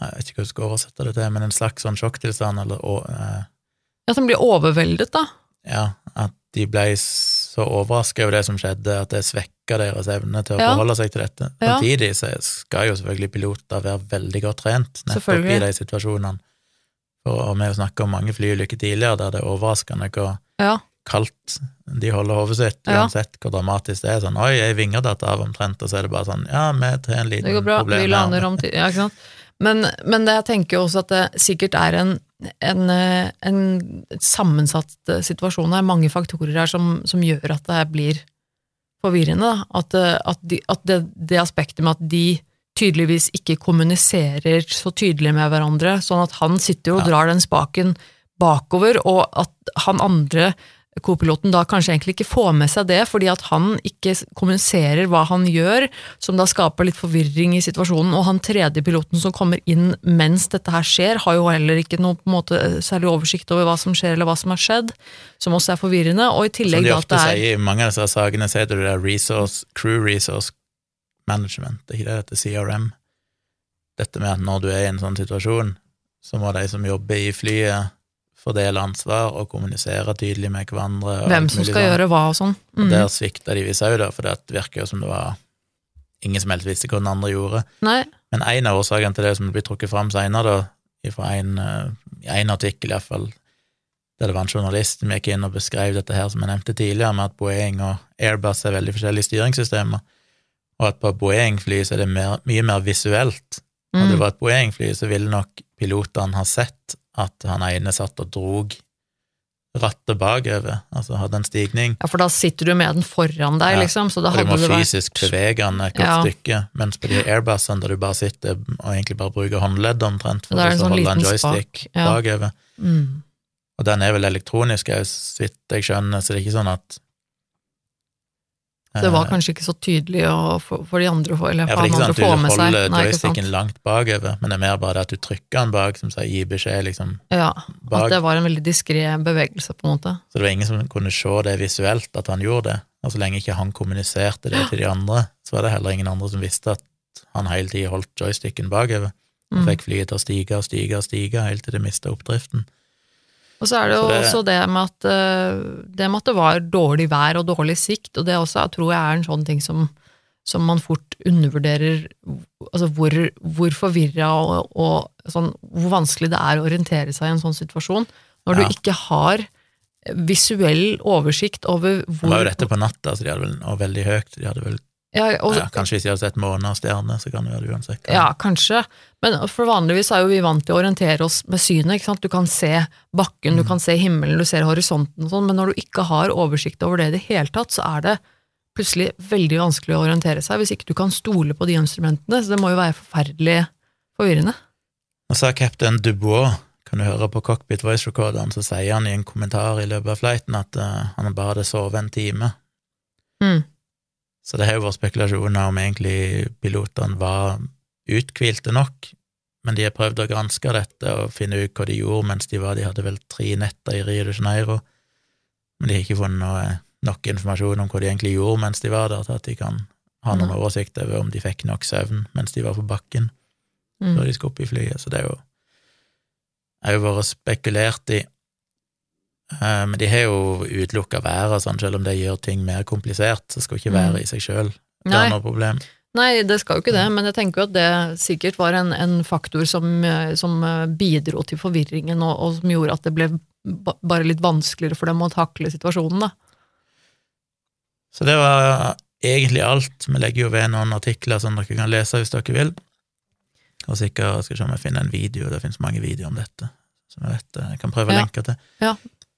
Jeg vet ikke hva du skal oversette det til, men en slags sånn sjokktilstand, eller og, eh, At han blir overveldet, da. Ja, at de ble så overraska over det som skjedde, at det svekka deres evne til å Ja. forholde seg til dette. Samtidig så skal jo selvfølgelig piloter være veldig godt trent nettopp i de situasjonene. For og vi har snakka om mange flyulykker tidligere der det er overraskende hvor Ja. kaldt de holder hodet sitt, uansett hvor dramatisk det er. Sånn 'oi, ei vinge datt av', omtrent, og så er det bare sånn 'ja, vi tar en liten Det går bra, vi lander om tid, Ja, ikke sant. Men, men det, jeg tenker jo også at det sikkert er en, en, eh, en sammensatt situasjon, situasjon her, mange faktorer her som, som gjør at det blir forvirrende. da. At, eh, at, de, at det, det aspektet med at de tydeligvis ikke kommuniserer så tydelig med hverandre, sånn at han sitter og drar den spaken bakover, og at han andre Co-piloten da kanskje egentlig ikke får med seg det, fordi at han ikke kommuniserer hva han gjør, som da skaper litt forvirring i situasjonen, og han tredje piloten som kommer inn mens dette her skjer, har jo heller ikke noe på en måte særlig oversikt over hva som skjer eller hva som har skjedd, som også er forvirrende, og i tillegg da at det er sier i mange av disse sakene, sier du det er resource, crew resource management, det er ikke det dette CRM. Dette med at når du er i en sånn situasjon, så må de som jobber i flyet, fordele ansvar og kommunisere tydelig med hverandre. og hvem som skal sånn. gjøre hva og sånn. Og Mhm. der svikta de visst òg, for det virker jo som det var ingen som helst visste hva den andre gjorde. Nei, Men en av årsakene til det som blir trukket fram seinere, fra en, eh, en artikkel iallfall, der det var en journalist som gikk inn og beskrev dette her som jeg nevnte tidligere, med at Boeing og Airbus er veldig forskjellige styringssystemer, og at på Boeing-fly så er det mer, mye mer visuelt. Hadde det mm. vært et Boeing-fly, så ville nok pilotene ha sett at han ene satt og drog rattet bakover, altså hadde en stigning. ja, for da sitter du med den foran deg, Ja, liksom, så da Og du må det vært fysisk bevege den et godt Ja. stykke, mens på de Airbusene der du bare sitter og egentlig bare bruker håndledd omtrent for å sånn holde en joystick ja. bakover. mm. Og den er vel elektronisk, òg, så vidt jeg skjønner, så det er ikke sånn at Det var eh, kanskje ikke så tydelig for, for de andre eller ja, for for er ikke andre å få at seg. du holder Nei, joysticken langt bakover, men det er mer bare at du trykker den bak, som sier gi beskjed, liksom, Ja, bak. at det var en veldig diskré bevegelse, på en måte. Så det var ingen som kunne se det visuelt, at han gjorde det. Og så lenge ikke han kommuniserte det til de andre, så var det heller ingen andre som visste at han hele tida holdt joysticken bakover. Mm. fikk flyet til å stige og stige og stige helt til det mista oppdriften. Og så er det jo det- også det med, at, eh, det med at det var dårlig vær og dårlig sikt, og det også tror jeg er en sånn ting som, som man fort undervurderer altså hvor, hvor forvirra og, og sånn, hvor vanskelig det er å orientere seg i en sånn situasjon. Når Ja. du ikke har visuell oversikt over hvor Det var jo dette på natta, så de hadde vel og veldig høyt. De hadde vel, ja, og, ja, Kanskje hvis de hadde sett stjerner, så kan det være uansett. Ja, kanskje. Men for vanligvis er jo vi vant til å orientere oss med synet. ikke sant? Du kan se bakken, du Mm. kan se himmelen, du ser horisonten og sånn, men når du ikke har oversikt over det i det hele tatt, så er det plutselig veldig vanskelig å orientere seg hvis ikke du kan stole på de instrumentene. Så det må jo være forferdelig forvirrende. Og så er captain Dubois, kan du høre på cockpit voice recorderen, så sier han i en kommentar i løpet av flighten at uh, han bare hadde sovet en time. Mm. Så det har jo vært spekulasjoner om egentlig pilotene var uthvilte nok, men de har prøvd å granske dette og finne ut hva de gjorde mens de var De hadde vel tre netter i Rio de Janeiro, men de har ikke funnet noe, nok informasjon om hva de egentlig gjorde mens de var der, til at de kan ha noen oversikt over om de fikk nok søvn mens de var på bakken Mm. før de skulle opp i flyet. Så det er jo er jo vært spekulert i. Eh, Men de har jo utelukka været, sånn, selv om det gjør ting mer komplisert, så skal ikke Mm. været i seg sjøl være noe problem. Nei, det skal jo ikke det, men jeg tenker jo at det sikkert var en, en faktor som, eh, som eh, bidro til forvirringen, og, og som gjorde at det ble bare litt vanskeligere for dem å takle situasjonen, da. Så det var egentlig alt. Vi legger jo ved noen artikler som dere kan lese hvis dere vil. Og sikkert skal se om jeg finner en video, det finnes mange videoer om dette. Som jeg vet jeg kan prøve å Ja. lenke til. Ja.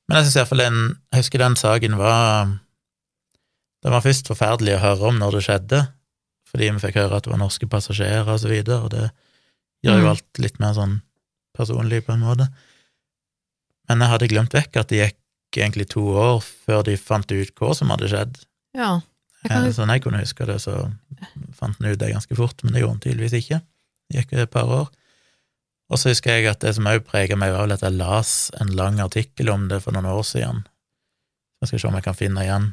Men jeg syns iallfall den Jeg husker den saken var Den var først forferdelig å høre om når det skjedde, fordi vi fikk høre at det var norske passasjerer og så videre, og det gjør jo Mm. alt litt mer sånn personlig på en måte. Men jeg hadde glemt vekk at det gikk egentlig to år før de fant ut hva som hadde skjedd. Ja. Jeg kan, Eh, Sånn jeg kunne huske det, så fant en ut det ganske fort, men det gjorde han tydeligvis ikke. Det gikk et par år. Og så husker jeg at det som også prega meg, var vel at jeg las en lang artikkel om det for noen år siden. Jeg skal se om jeg kan finne igjen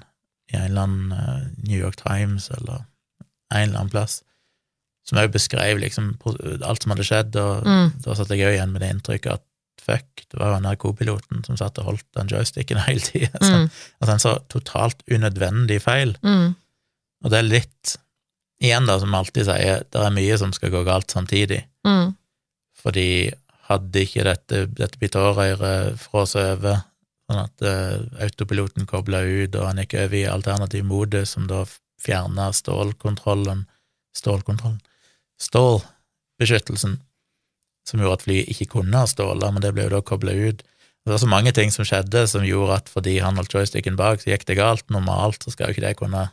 i en eller annen eh, New York Times eller en eller annen plass, som også beskrev liksom alt som hadde skjedd, og Mm. da satt jeg òg igjen med det inntrykket at fuck, det var jo co-piloten som satt og holdt den joysticken hele tida. mm, Altså en så totalt unødvendig feil. mm, Og det er litt, igjen da, som alltid sier, det er mye som skal gå galt samtidig. mm, Fordi hadde ikke dette, dette bitårøret frosset over, sånn at uh, autopiloten kobla ut, og han gikk over i alternativ mode, som da fjerna stålkontrollen Stålkontrollen? Stålbeskyttelsen, som gjorde at flyet ikke kunne ha ståler, men det ble jo da kobla ut. Det var så mange ting som skjedde som gjorde at fordi han holdt joysticken bak, så gikk det galt. Normalt så skal jo ikke det kunne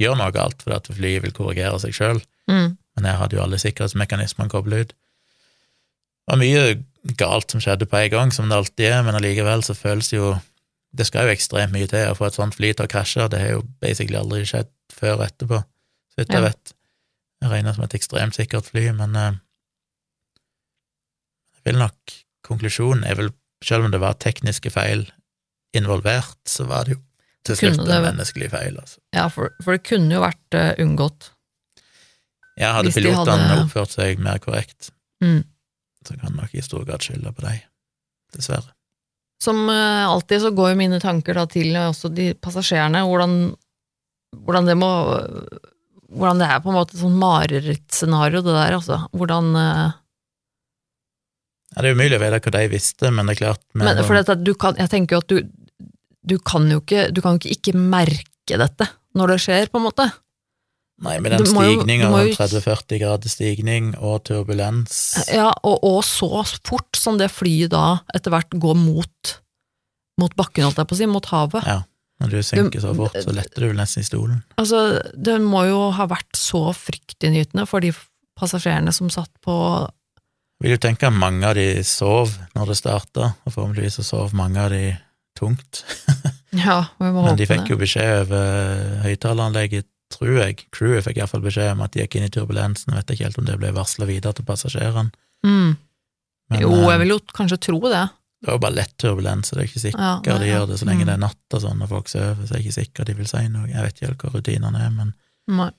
gjøre noe galt, fordi at flyet vil korrigere seg sjøl mm, men jeg hadde jo alle sikkerhetsmekanismene koblet ut. Det var mye galt som skjedde på en gang, som det alltid er, men allikevel så føles det jo Det skal jo ekstremt mye til å få et sånt fly til å krasje, det har jo basically aldri skjedd før og etterpå, så vidt jeg vet. Jeg regner som et ekstremt sikkert fly, men eh, jeg vil nok Konklusjonen er vel, selv om det var tekniske feil involvert, så var det jo til Kunne slutt det en menneskelig feil, altså. Ja, for, for det kunne jo vært uh, unngått. Ja, hadde pilotene hadde- oppført seg mer korrekt, Mm. Så kan nok i stor grad skylde på deg. Dessverre. Som eh, alltid så går jo mine tanker da til eh, også de passasjerene, hvordan, hvordan det må Hvordan det er på en måte et sånn marerittscenario, det der, altså. Hvordan eh, Ja, det er umulig å vite hva de visste, men det er klart Men for dette, du kan, jeg tenker jo at du, du kan jo ikke Du kan jo ikke ikke merke dette når det skjer, på en måte. Nei, med den du stigninga, du må jo- 30-40 grader stigning og turbulens Ja, og, og så fort som det flyet da etter hvert går mot, mot bakken, holdt jeg på å si, mot havet. Ja, Når du synker så fort, så letter du vel nesten i stolen. Altså, det må jo ha vært så fryktinngytende for de passasjerene som satt på vil jo tenke at mange av de sov når det starta, og forhåpentligvis så sov mange av de tungt. Ja, vi må Men håpe de fikk jo beskjed over høyttaleranlegget, tror jeg. Crewet fikk iallfall beskjed om at de gikk inn i turbulensen. Vet ikke helt om det ble varsla videre til passasjerene. Mm. Men Jo, eh, jeg vil jo kanskje tro det. det var jo bare lett turbulens, så det er ikke sikkert Ja, de ja, gjør det så lenge mm. det er natt og sånn, og folk sover, så er jeg ikke sikker de vil si noe. Jeg vet ikke helt hva rutinene er, men, Nei.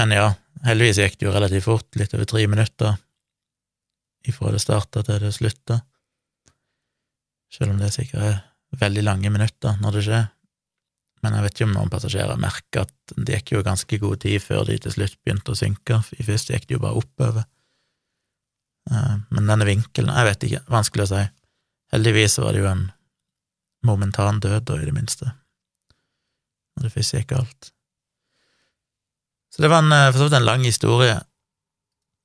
men ja, heldigvis gikk det jo relativt fort, litt over tre minutter ifra det starta til det slutta. Selv om det sikkert er veldig lange minutter når det skjer. Men jeg vet ikke om noen passasjerer merker at det gikk jo ganske god tid før de til slutt begynte å synke. I først gikk de jo bare oppover. Eh, Men denne vinkelen, jeg vet ikke, vanskelig å si. Heldigvis var det jo en momentan død, da, i det minste, når det første gikk galt. Så det var en, eh, for så vidt en lang historie,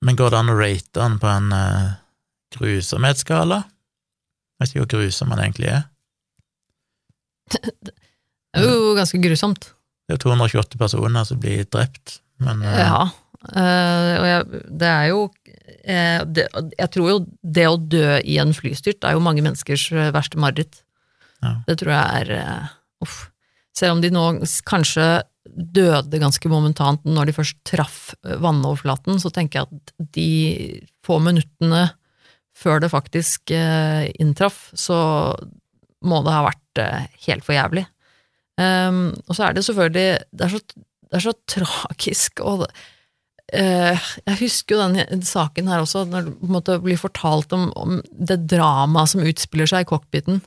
men går det an å rate den på en uh, grusomhetsskala? Jeg vet ikke hvor grusom den egentlig er. Det er jo ganske grusomt. Det er jo 228 personer som blir drept, men eh, Ja. eh, og jeg, det er jo eh, det, Jeg tror jo det å dø i en flystyrt er jo mange menneskers verste mareritt. Ja. Det tror jeg er Uff. Selv om de nå kanskje døde ganske momentant når de først traff vannoverflaten, så tenker jeg at de få minuttene før det faktisk inntraff, så må det ha vært helt for jævlig. Um, og så er det selvfølgelig Det er så, det er så tragisk, og eh, jeg husker jo den saken her også, når det på en måte blir fortalt om, om det dramaet som utspiller seg i cockpiten,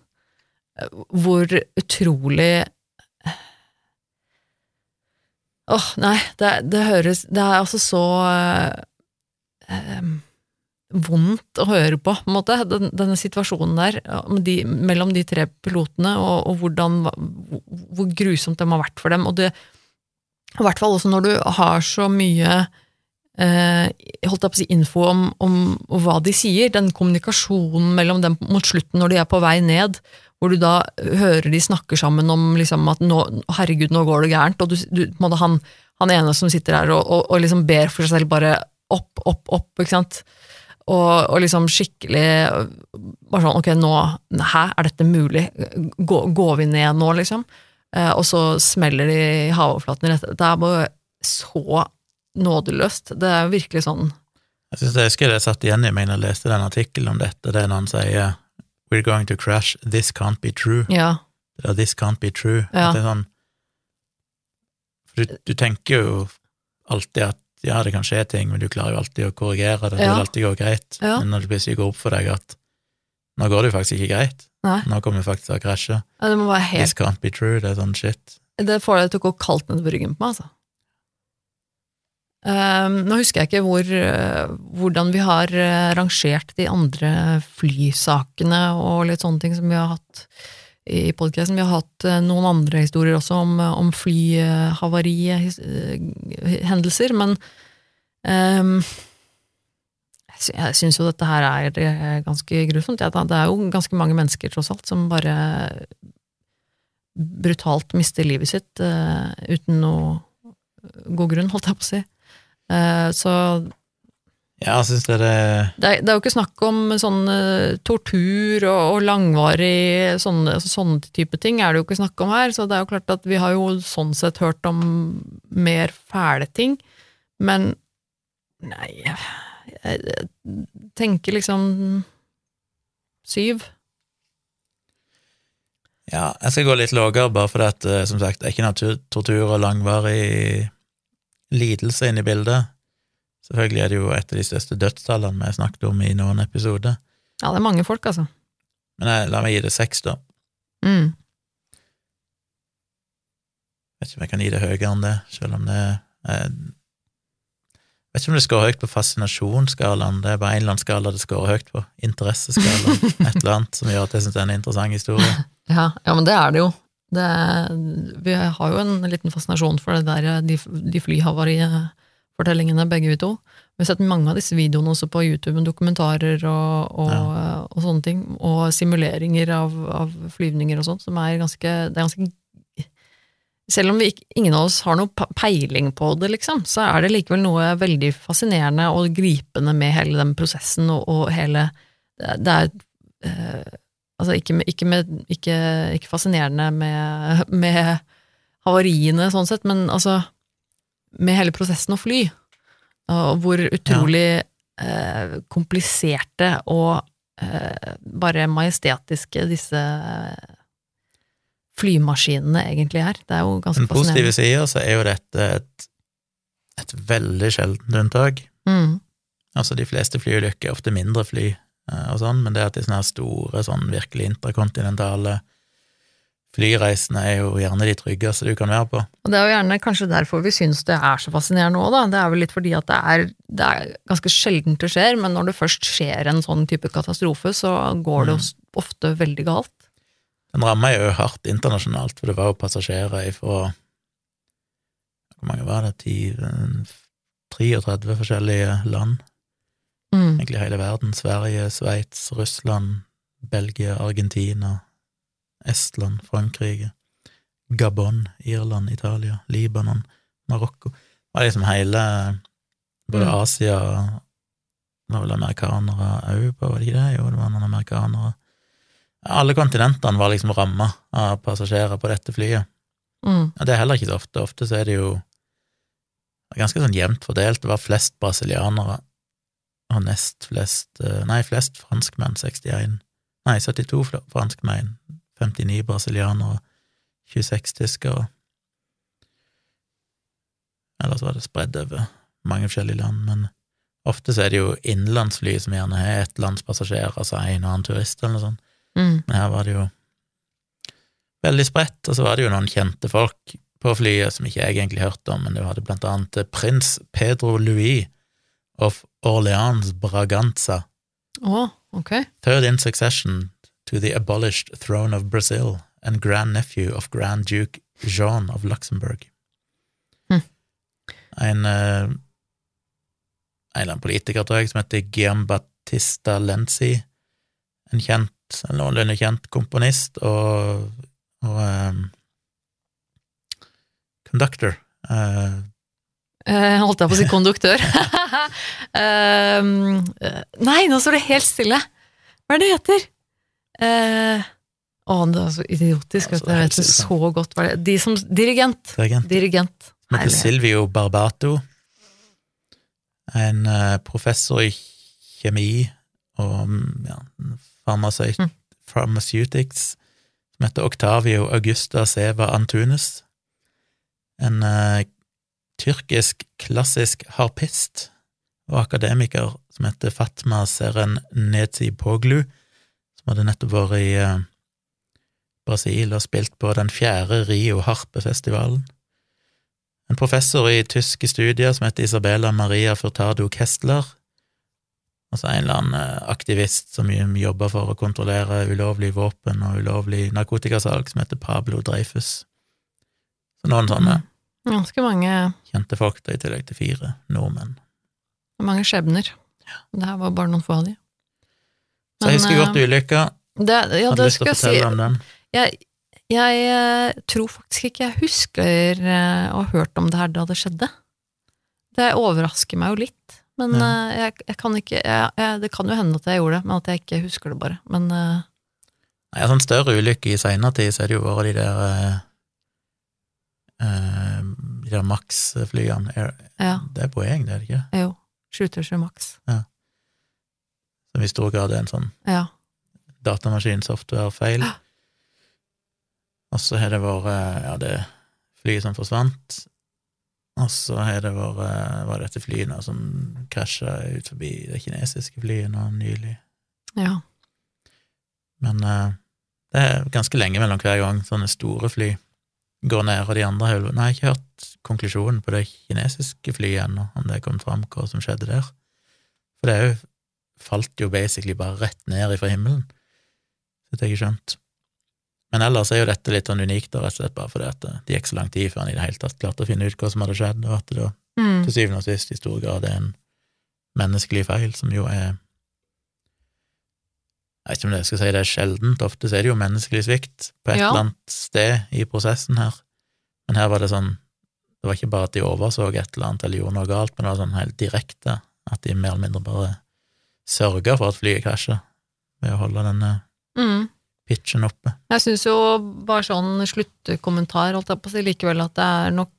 eh, hvor utrolig Åh, nei, det, det høres Det er altså så uh, eh, vondt å høre på, på en måte, den, denne situasjonen der de, mellom de tre pilotene, og, og hvordan, hvor, grusomt det må ha vært for dem. Og det, I hvert fall også når du har så mye eh, holdt jeg på å si, info om, om, hva de sier. Den kommunikasjonen mellom dem mot slutten når de er på vei ned, hvor du da hører de snakker sammen om liksom, at nå, herregud, nå går det gærent, og du, du, han, han ene som sitter her og, og, og liksom ber for seg selv bare opp, opp, opp, ikke sant. Og, og liksom skikkelig Bare sånn, ok, nå Hæ, er dette mulig? Gå, går vi ned nå, liksom? Eh, og så smeller de i havoverflaten rett Det er bare så nådeløst. Det er virkelig sånn Jeg synes det husker jeg satt igjen i meg da jeg leste den artikkelen om dette, det er når han sier We're going to crash, this can't be true. Ja. Det er, this can't be true. Ja. Det er sånn For du, du tenker jo alltid at ja, det kan skje ting, men du klarer jo alltid å korrigere det, det vil alltid gå greit. Men når det plutselig går opp for deg at nå går det jo faktisk ikke greit, Nei. nå kommer vi faktisk til å krasje, Ja, Det må være helt this can't be true, det er sånn shit. Det får deg til å gå kaldt nedover ryggen på meg, altså. Um, nå husker jeg ikke hvor, uh, hvordan vi har uh, rangert de andre flysakene og litt sånne ting som vi har hatt i podkasten. Vi har hatt eh, noen andre historier også om, om flyhavarihendelser, men um, jeg sy- syns jo dette her er eh, ganske grusomt. Det er jo ganske mange mennesker, tross alt, som bare brutalt mister livet sitt uh, uten noe god grunn, holdt jeg på å si. Uh, så Ja, jeg synes det er det er, det er jo ikke snakk om sånn eh, tortur og, og langvarig sånne, sånne type ting er det jo ikke snakk om her, så det er jo klart at vi har jo sånn sett hørt om mer fæle ting, men nei, jeg, jeg tenker liksom syv. Ja, jeg skal gå litt lavere, bare fordi at, eh, som sagt, det er ikke tortur og langvarig lidelse inne i bildet. Selvfølgelig er det jo et av de største dødstallene vi har snakket om i noen episoder. Ja, det er mange folk, altså. Men jeg, la meg gi det seks, da. Mm. Vet ikke om jeg kan gi det høyere enn det, selv om det er Vet ikke om det scorer høyt på fascinasjonsskalaen, det er bare en eller annen skala det scorer høyt på. Interesseskalaen, et eller annet som gjør at jeg syns det er en interessant historie. Ja, ja, men det er det jo. Det, vi har jo en liten fascinasjon for det der, de, de flyhavarifortellingene, begge vi to. Vi har sett mange av disse videoene også på YouTube, med dokumentarer og, og, og sånne ting. Og simuleringer av, av flyvninger og sånn, som er ganske, det er ganske Selv om vi ikke, ingen av oss har noe peiling på det, liksom, så er det likevel noe veldig fascinerende og gripende med hele den prosessen og, og hele Det det er eh, Altså ikke, med, ikke, med, ikke, ikke fascinerende med, med havariene, sånn sett, men altså med hele prosessen å fly. Og hvor utrolig eh, kompliserte og eh, bare majestetiske disse flymaskinene egentlig er. Det er jo ganske Den positive fascinerende. sida så er jo dette et, et veldig sjeldent unntak. Mm, Altså, de fleste flyulykker er ofte mindre fly eh, og sånn, men det at de sånne store, sånn virkelig interkontinentale flyreisene er jo gjerne de tryggeste du kan være på. Og det er jo gjerne kanskje derfor vi syns det er så fascinerende òg, da. Det er vel litt fordi at det er, det er ganske sjeldent det skjer, men når det først skjer en sånn type katastrofe, så går det jo ofte veldig galt. Den ramma jo hardt internasjonalt, for det var jo passasjerer ifra Hvor mange var det? 10, eh, 33 forskjellige land. Mm. Egentlig hele verden. Sverige, Sveits, Russland, Belgia, Argentina, Estland, Frankrike, Gabon, Irland, Italia, Libanon, Marokko. Det var liksom hele Både Mm. Asia Det var vel amerikanere òg var det ikke det? Jo, det var noen amerikanere. Alle kontinentene var liksom ramma av passasjerer på dette flyet. Mm. Og det er heller ikke så ofte. Ofte så er det jo ganske sånn jevnt fordelt. Det var flest brasilianere og nest flest eh, Nei, flest franskmenn, 61. Nei, 72 franskmenn, 59 brasilianere, 26 tyskere. Ellers var det spredd over mange forskjellige land, men ofte så er det jo innenlandsfly som gjerne har ett lands passasjerer, altså en og annen turist eller noe sånt. Mm. Men her var det jo veldig spredt, og så var det jo noen kjente folk på flyet som ikke jeg egentlig hørte om, men du hadde blant annet prins Pedro Louis of Orleans Braganza, Oh, ok. third in succession to the abolished throne of Brazil and grandnephew of Grand Duke Jean of Luxembourg. Hm. en eh, en eller annen politiker, tror jeg, som heter Giambattista Lenzi, en kjent, en noenlunde kjent komponist og, og um, conductor. Uh, Uh, holdt jeg på å si konduktør. eh, nei, nå står det helt stille! Hva er det det heter? Eh, å, det er så idiotisk. Ja, så vet jeg vet det så godt hva det er. De som, dirigent. dirigent. Dirigent. Som heter Silvio Barbato. En eh, professor i kjemi og mm, ja, farmasøyt, Mm. pharmaceutics som heter Octavio Augusta Seva Antunes. En eh, tyrkisk klassisk harpist og akademiker som heter Fatma Seren Nezipoglu, som hadde nettopp vært i eh, Brasil og spilt på den fjerde Rio Harpefestivalen. En professor i tyske studier som heter Isabella Maria Furtado Kestler. Altså en eller annen eh, aktivist som jobber for å kontrollere ulovlig våpen og ulovlig narkotikasalg, som heter Pablo Dreyfus. Så noen sånne Ganske mange, kjente folk, da, i tillegg til fire nordmenn. mange skjebner. Det her var bare noen få av de. Så jeg husker godt ulykka. Det, ja, Hadde lyst til å jeg si. om den. Jeg, jeg eh, tror faktisk ikke jeg husker eh, å ha hørt om det her da det skjedde. Det overrasker meg jo litt, men Ja. eh, jeg, jeg kan ikke jeg, Det kan jo hende at jeg gjorde det, men at jeg ikke husker det bare. Men eh, Nei, sånn større ulykke i seinere tid, så er det jo vært de der eh, eh, De der Max-flyene. Ja, Det er Boeing, det er det ikke? jo. 737 Max. Som i stor grad er en sånn Ja. datamaskin-software-feil. Og så har det vært eh, ja, det flyet som forsvant. Og så har det vært eh, var dette flyet nå som krasja ut forbi det kinesiske flyet nå nylig. ja. Men uh, det er ganske lenge mellom hver gang sånne store fly går ned, og de andre har Nei, jeg har ikke hørt konklusjonen på det kinesiske flyet ennå, om det kom fram hva som skjedde der. For det er jo falt jo basically bare rett ned ifra himmelen, så det har jeg skjønt. Men ellers er jo dette litt sånn unikt, rett og slett bare fordi at det gikk så lang tid før han i det hele tatt klarte å finne ut hva som hadde skjedd, og at det da Mm. til syvende og sist i stor grad er en menneskelig feil, som jo er Jeg vet ikke om det jeg skal si det er sjeldent, ofte så er det jo menneskelig svikt på et Ja. eller annet sted i prosessen her, men her var det sånn Det var ikke bare at de overså et eller annet eller gjorde noe galt, men det var sånn helt direkte, at de mer eller mindre bare sørga for at flyet krasja, ved å holde denne Mm. pitchen oppe. Jeg syns jo bare sånn sluttkommentar, holdt jeg på å si, likevel at det er nok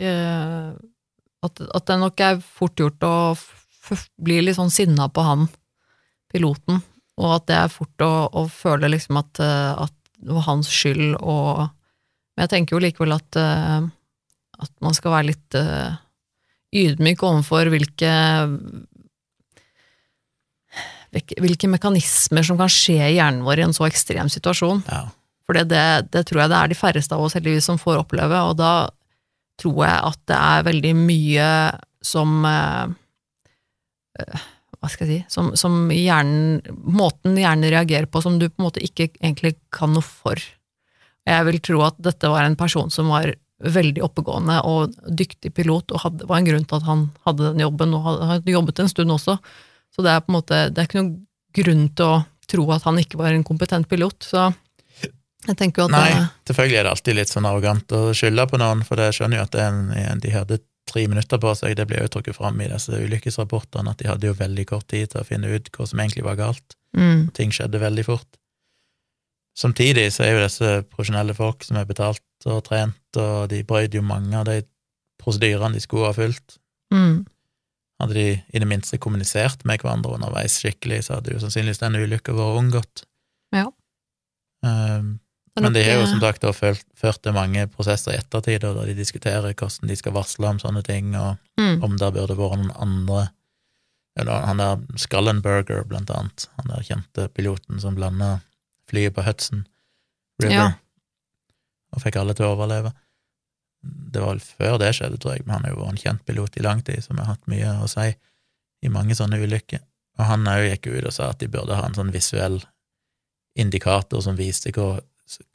eh, at, at det nok er fort gjort å bli litt sånn sinna på han piloten, og at det er fort å, å føle liksom at, eh, at det var hans skyld, og Men jeg tenker jo likevel at, eh, at man skal være litt eh, ydmyk overfor hvilke hvilke, mekanismer som kan skje i hjernen vår i en så ekstrem situasjon. Ja. For det, det, tror jeg det er de færreste av oss heldigvis som får oppleve, og da tror jeg at det er veldig mye som eh, eh, Hva skal jeg si Som, som hjernen Måten hjernen reagerer på som du på en måte ikke egentlig kan noe for. Jeg vil tro at dette var en person som var veldig oppegående og dyktig pilot, og hadde, var en grunn til at han hadde den jobben, og hadde, hadde jobbet en stund også. Så det er på en måte Det er ikke noen grunn til å tro at han ikke var en kompetent pilot. Så jeg tenker jo at Nei, det, selvfølgelig er det alltid litt sånn arrogant å skylde på noen, for jeg skjønner jo at det en, de hadde tre minutter på seg, det ble jo trukket fram i disse ulykkesrapportene, at de hadde jo veldig kort tid til å finne ut hva som egentlig var galt. mm, Ting skjedde veldig fort. Samtidig så er jo disse profesjonelle folk som er betalt og trent, og de brøt jo mange av de prosedyrene de skulle ha fulgt. mm, Hadde de i det minste kommunisert med hverandre underveis skikkelig, så hadde jo sannsynligvis den ulykka vært unngått. Ja. Um, men de har jo som sagt ført, til mange prosesser i ettertid, da de diskuterer hvordan de skal varsle om sånne ting, og mm, om det burde vært noen andre eller Han der Scullenberger, blant annet, han der kjente piloten som blanda flyet på Hudson River Ja. og fikk alle til å overleve. Det var vel før det skjedde, tror jeg, men han har jo vært en kjent pilot i lang tid, som har hatt mye å si i mange sånne ulykker. Og han òg gikk ut og sa at de burde ha en sånn visuell indikator som viste hvor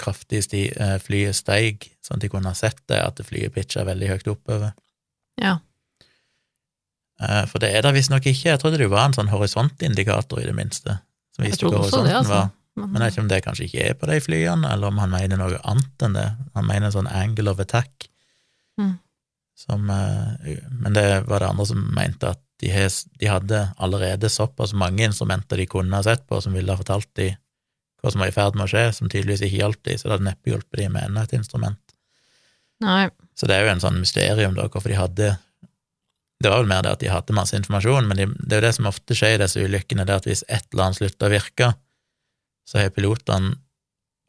kraftig sti, eh, flyet steig, sånn at de kunne ha sett det, at flyet pitcha veldig høyt oppover. Ja. Eh, For det er det visstnok ikke. Jeg trodde det var en sånn horisontindikator, i det minste. Som viste hvor horisonten det, altså. var. Men, Men jeg vet ikke om det kanskje ikke er på de flyene, eller om han mener noe annet enn det. Han mener en sånn angle of attack. Mm. Som, eh, men det var det andre som mente at de, de hadde allerede såpass mange instrumenter de kunne ha sett på, som ville ha fortalt de hva som var i ferd med å skje, som tydeligvis ikke hjalp de, så det hadde neppe hjulpet de med enda et instrument. nei. Så det er jo en sånn mysterium, da, hvorfor de hadde Det var vel mer det at de hadde masse informasjon, men de, det er jo det som ofte skjer i disse ulykkene, det er at hvis et eller annet slutter å virke, så har pilotene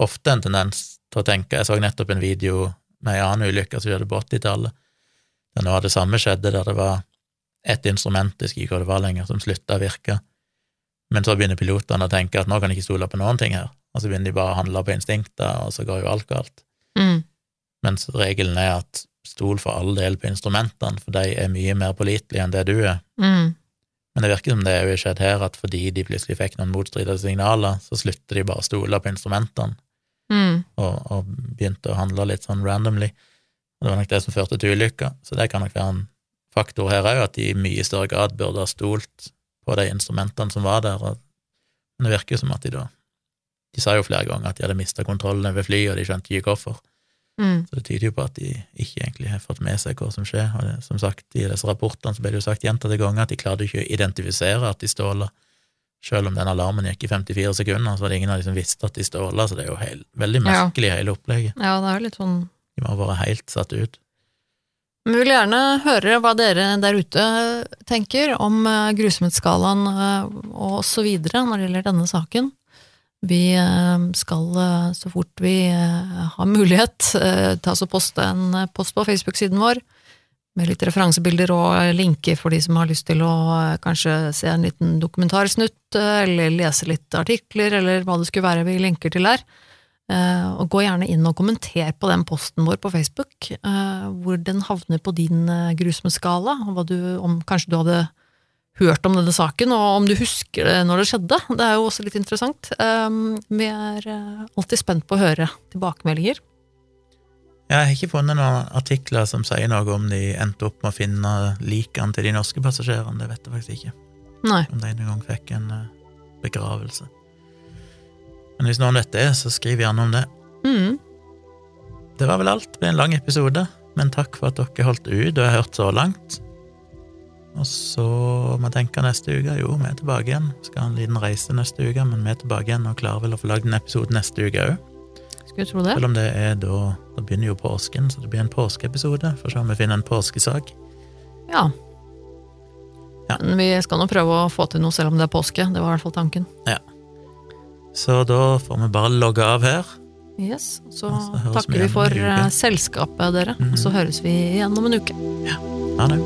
ofte en tendens til å tenke Jeg så nettopp en video med ei annen ulykke som skjedde på 80-tallet, der noe av det samme skjedde, der det var ett instrument, jeg husker ikke hva det var lenger, som slutta å virke. Men så begynner pilotene å tenke at nå kan de ikke stole på noen ting her, og så begynner de bare å handle på instinkter, og så går jo alt galt. Mm. Mens regelen er at stol for all del på instrumentene, for de er mye mer pålitelige enn det du er. Mm. Men det virker som det er jo skjedd her, at fordi de plutselig fikk noen motstridende signaler, så slutter de bare å stole på instrumentene, Mm. og, og begynte å handle litt sånn randomly. Og det var nok det som førte til ulykka, så det kan nok være en faktor her òg, at de i mye større grad burde ha stolt på de instrumentene som var der. Men det virker jo som at de da De sa jo flere ganger at de hadde mista kontrollen over flyet, og de skjønte ikke hvorfor. Mm. Så det tyder jo på at de ikke egentlig har fått med seg hva som skjer. Og det, som sagt, i disse rapportene så ble det jo sagt gjentatte ganger at de klarte ikke å identifisere at de ståla. Selv om den alarmen gikk i 54 sekunder, så var det ingen av de som visste at de ståla, så det er jo heil, veldig Ja. merkelig, hele opplegget. Ja, det er litt sånn De må ha vært helt satt ut. Vi vil gjerne høre hva dere der ute tenker om eh, grusomhetsskalaen eh, og så videre når det gjelder denne saken. Vi eh, skal, så fort vi har mulighet, ta oss og poste en post på Facebook-siden vår med litt referansebilder og linker for de som har lyst til å eh, kanskje se en liten dokumentarsnutt, eh, eller lese litt artikler, eller hva det skulle være vi linker til der. Eh, og gå gjerne inn og kommenter på den posten vår på Facebook, hvor den havner på din uh, og du, om kanskje du hadde hørt om denne saken, og om du husker det når det skjedde. Det er jo også litt interessant. Vi er alltid spent på å høre tilbakemeldinger. Jeg har ikke funnet noen artikler som sier noe om de endte opp med å finne likene til de norske passasjerene, det vet jeg faktisk ikke. Nei. Om de en gang fikk en eh, begravelse. Men hvis noen vet det, så skriv gjerne om det. Mm. Det var vel alt. Det ble en lang episode, men takk for at dere holdt ut og har hørt så langt. Og så må jeg tenke neste uke. Jo, vi er tilbake igjen. Skal ha en liten reise neste uke, men vi er tilbake igjen og klarer vel å få lagd en episode neste uke òg. Skulle tro det. Selv om det er da da begynner jo påsken, så det blir en påskeepisode. Får se om vi finner en påskesak. Ja. ja. Men vi skal nå prøve å få til noe selv om det er påske. Det var i hvert fall tanken. Ja. Så da får vi bare logge av her. Yes. Så, så takker vi, vi for eh, selskapet, dere. Mm. Og så mhm. høres vi igjen om en uke. Ja. Ha det.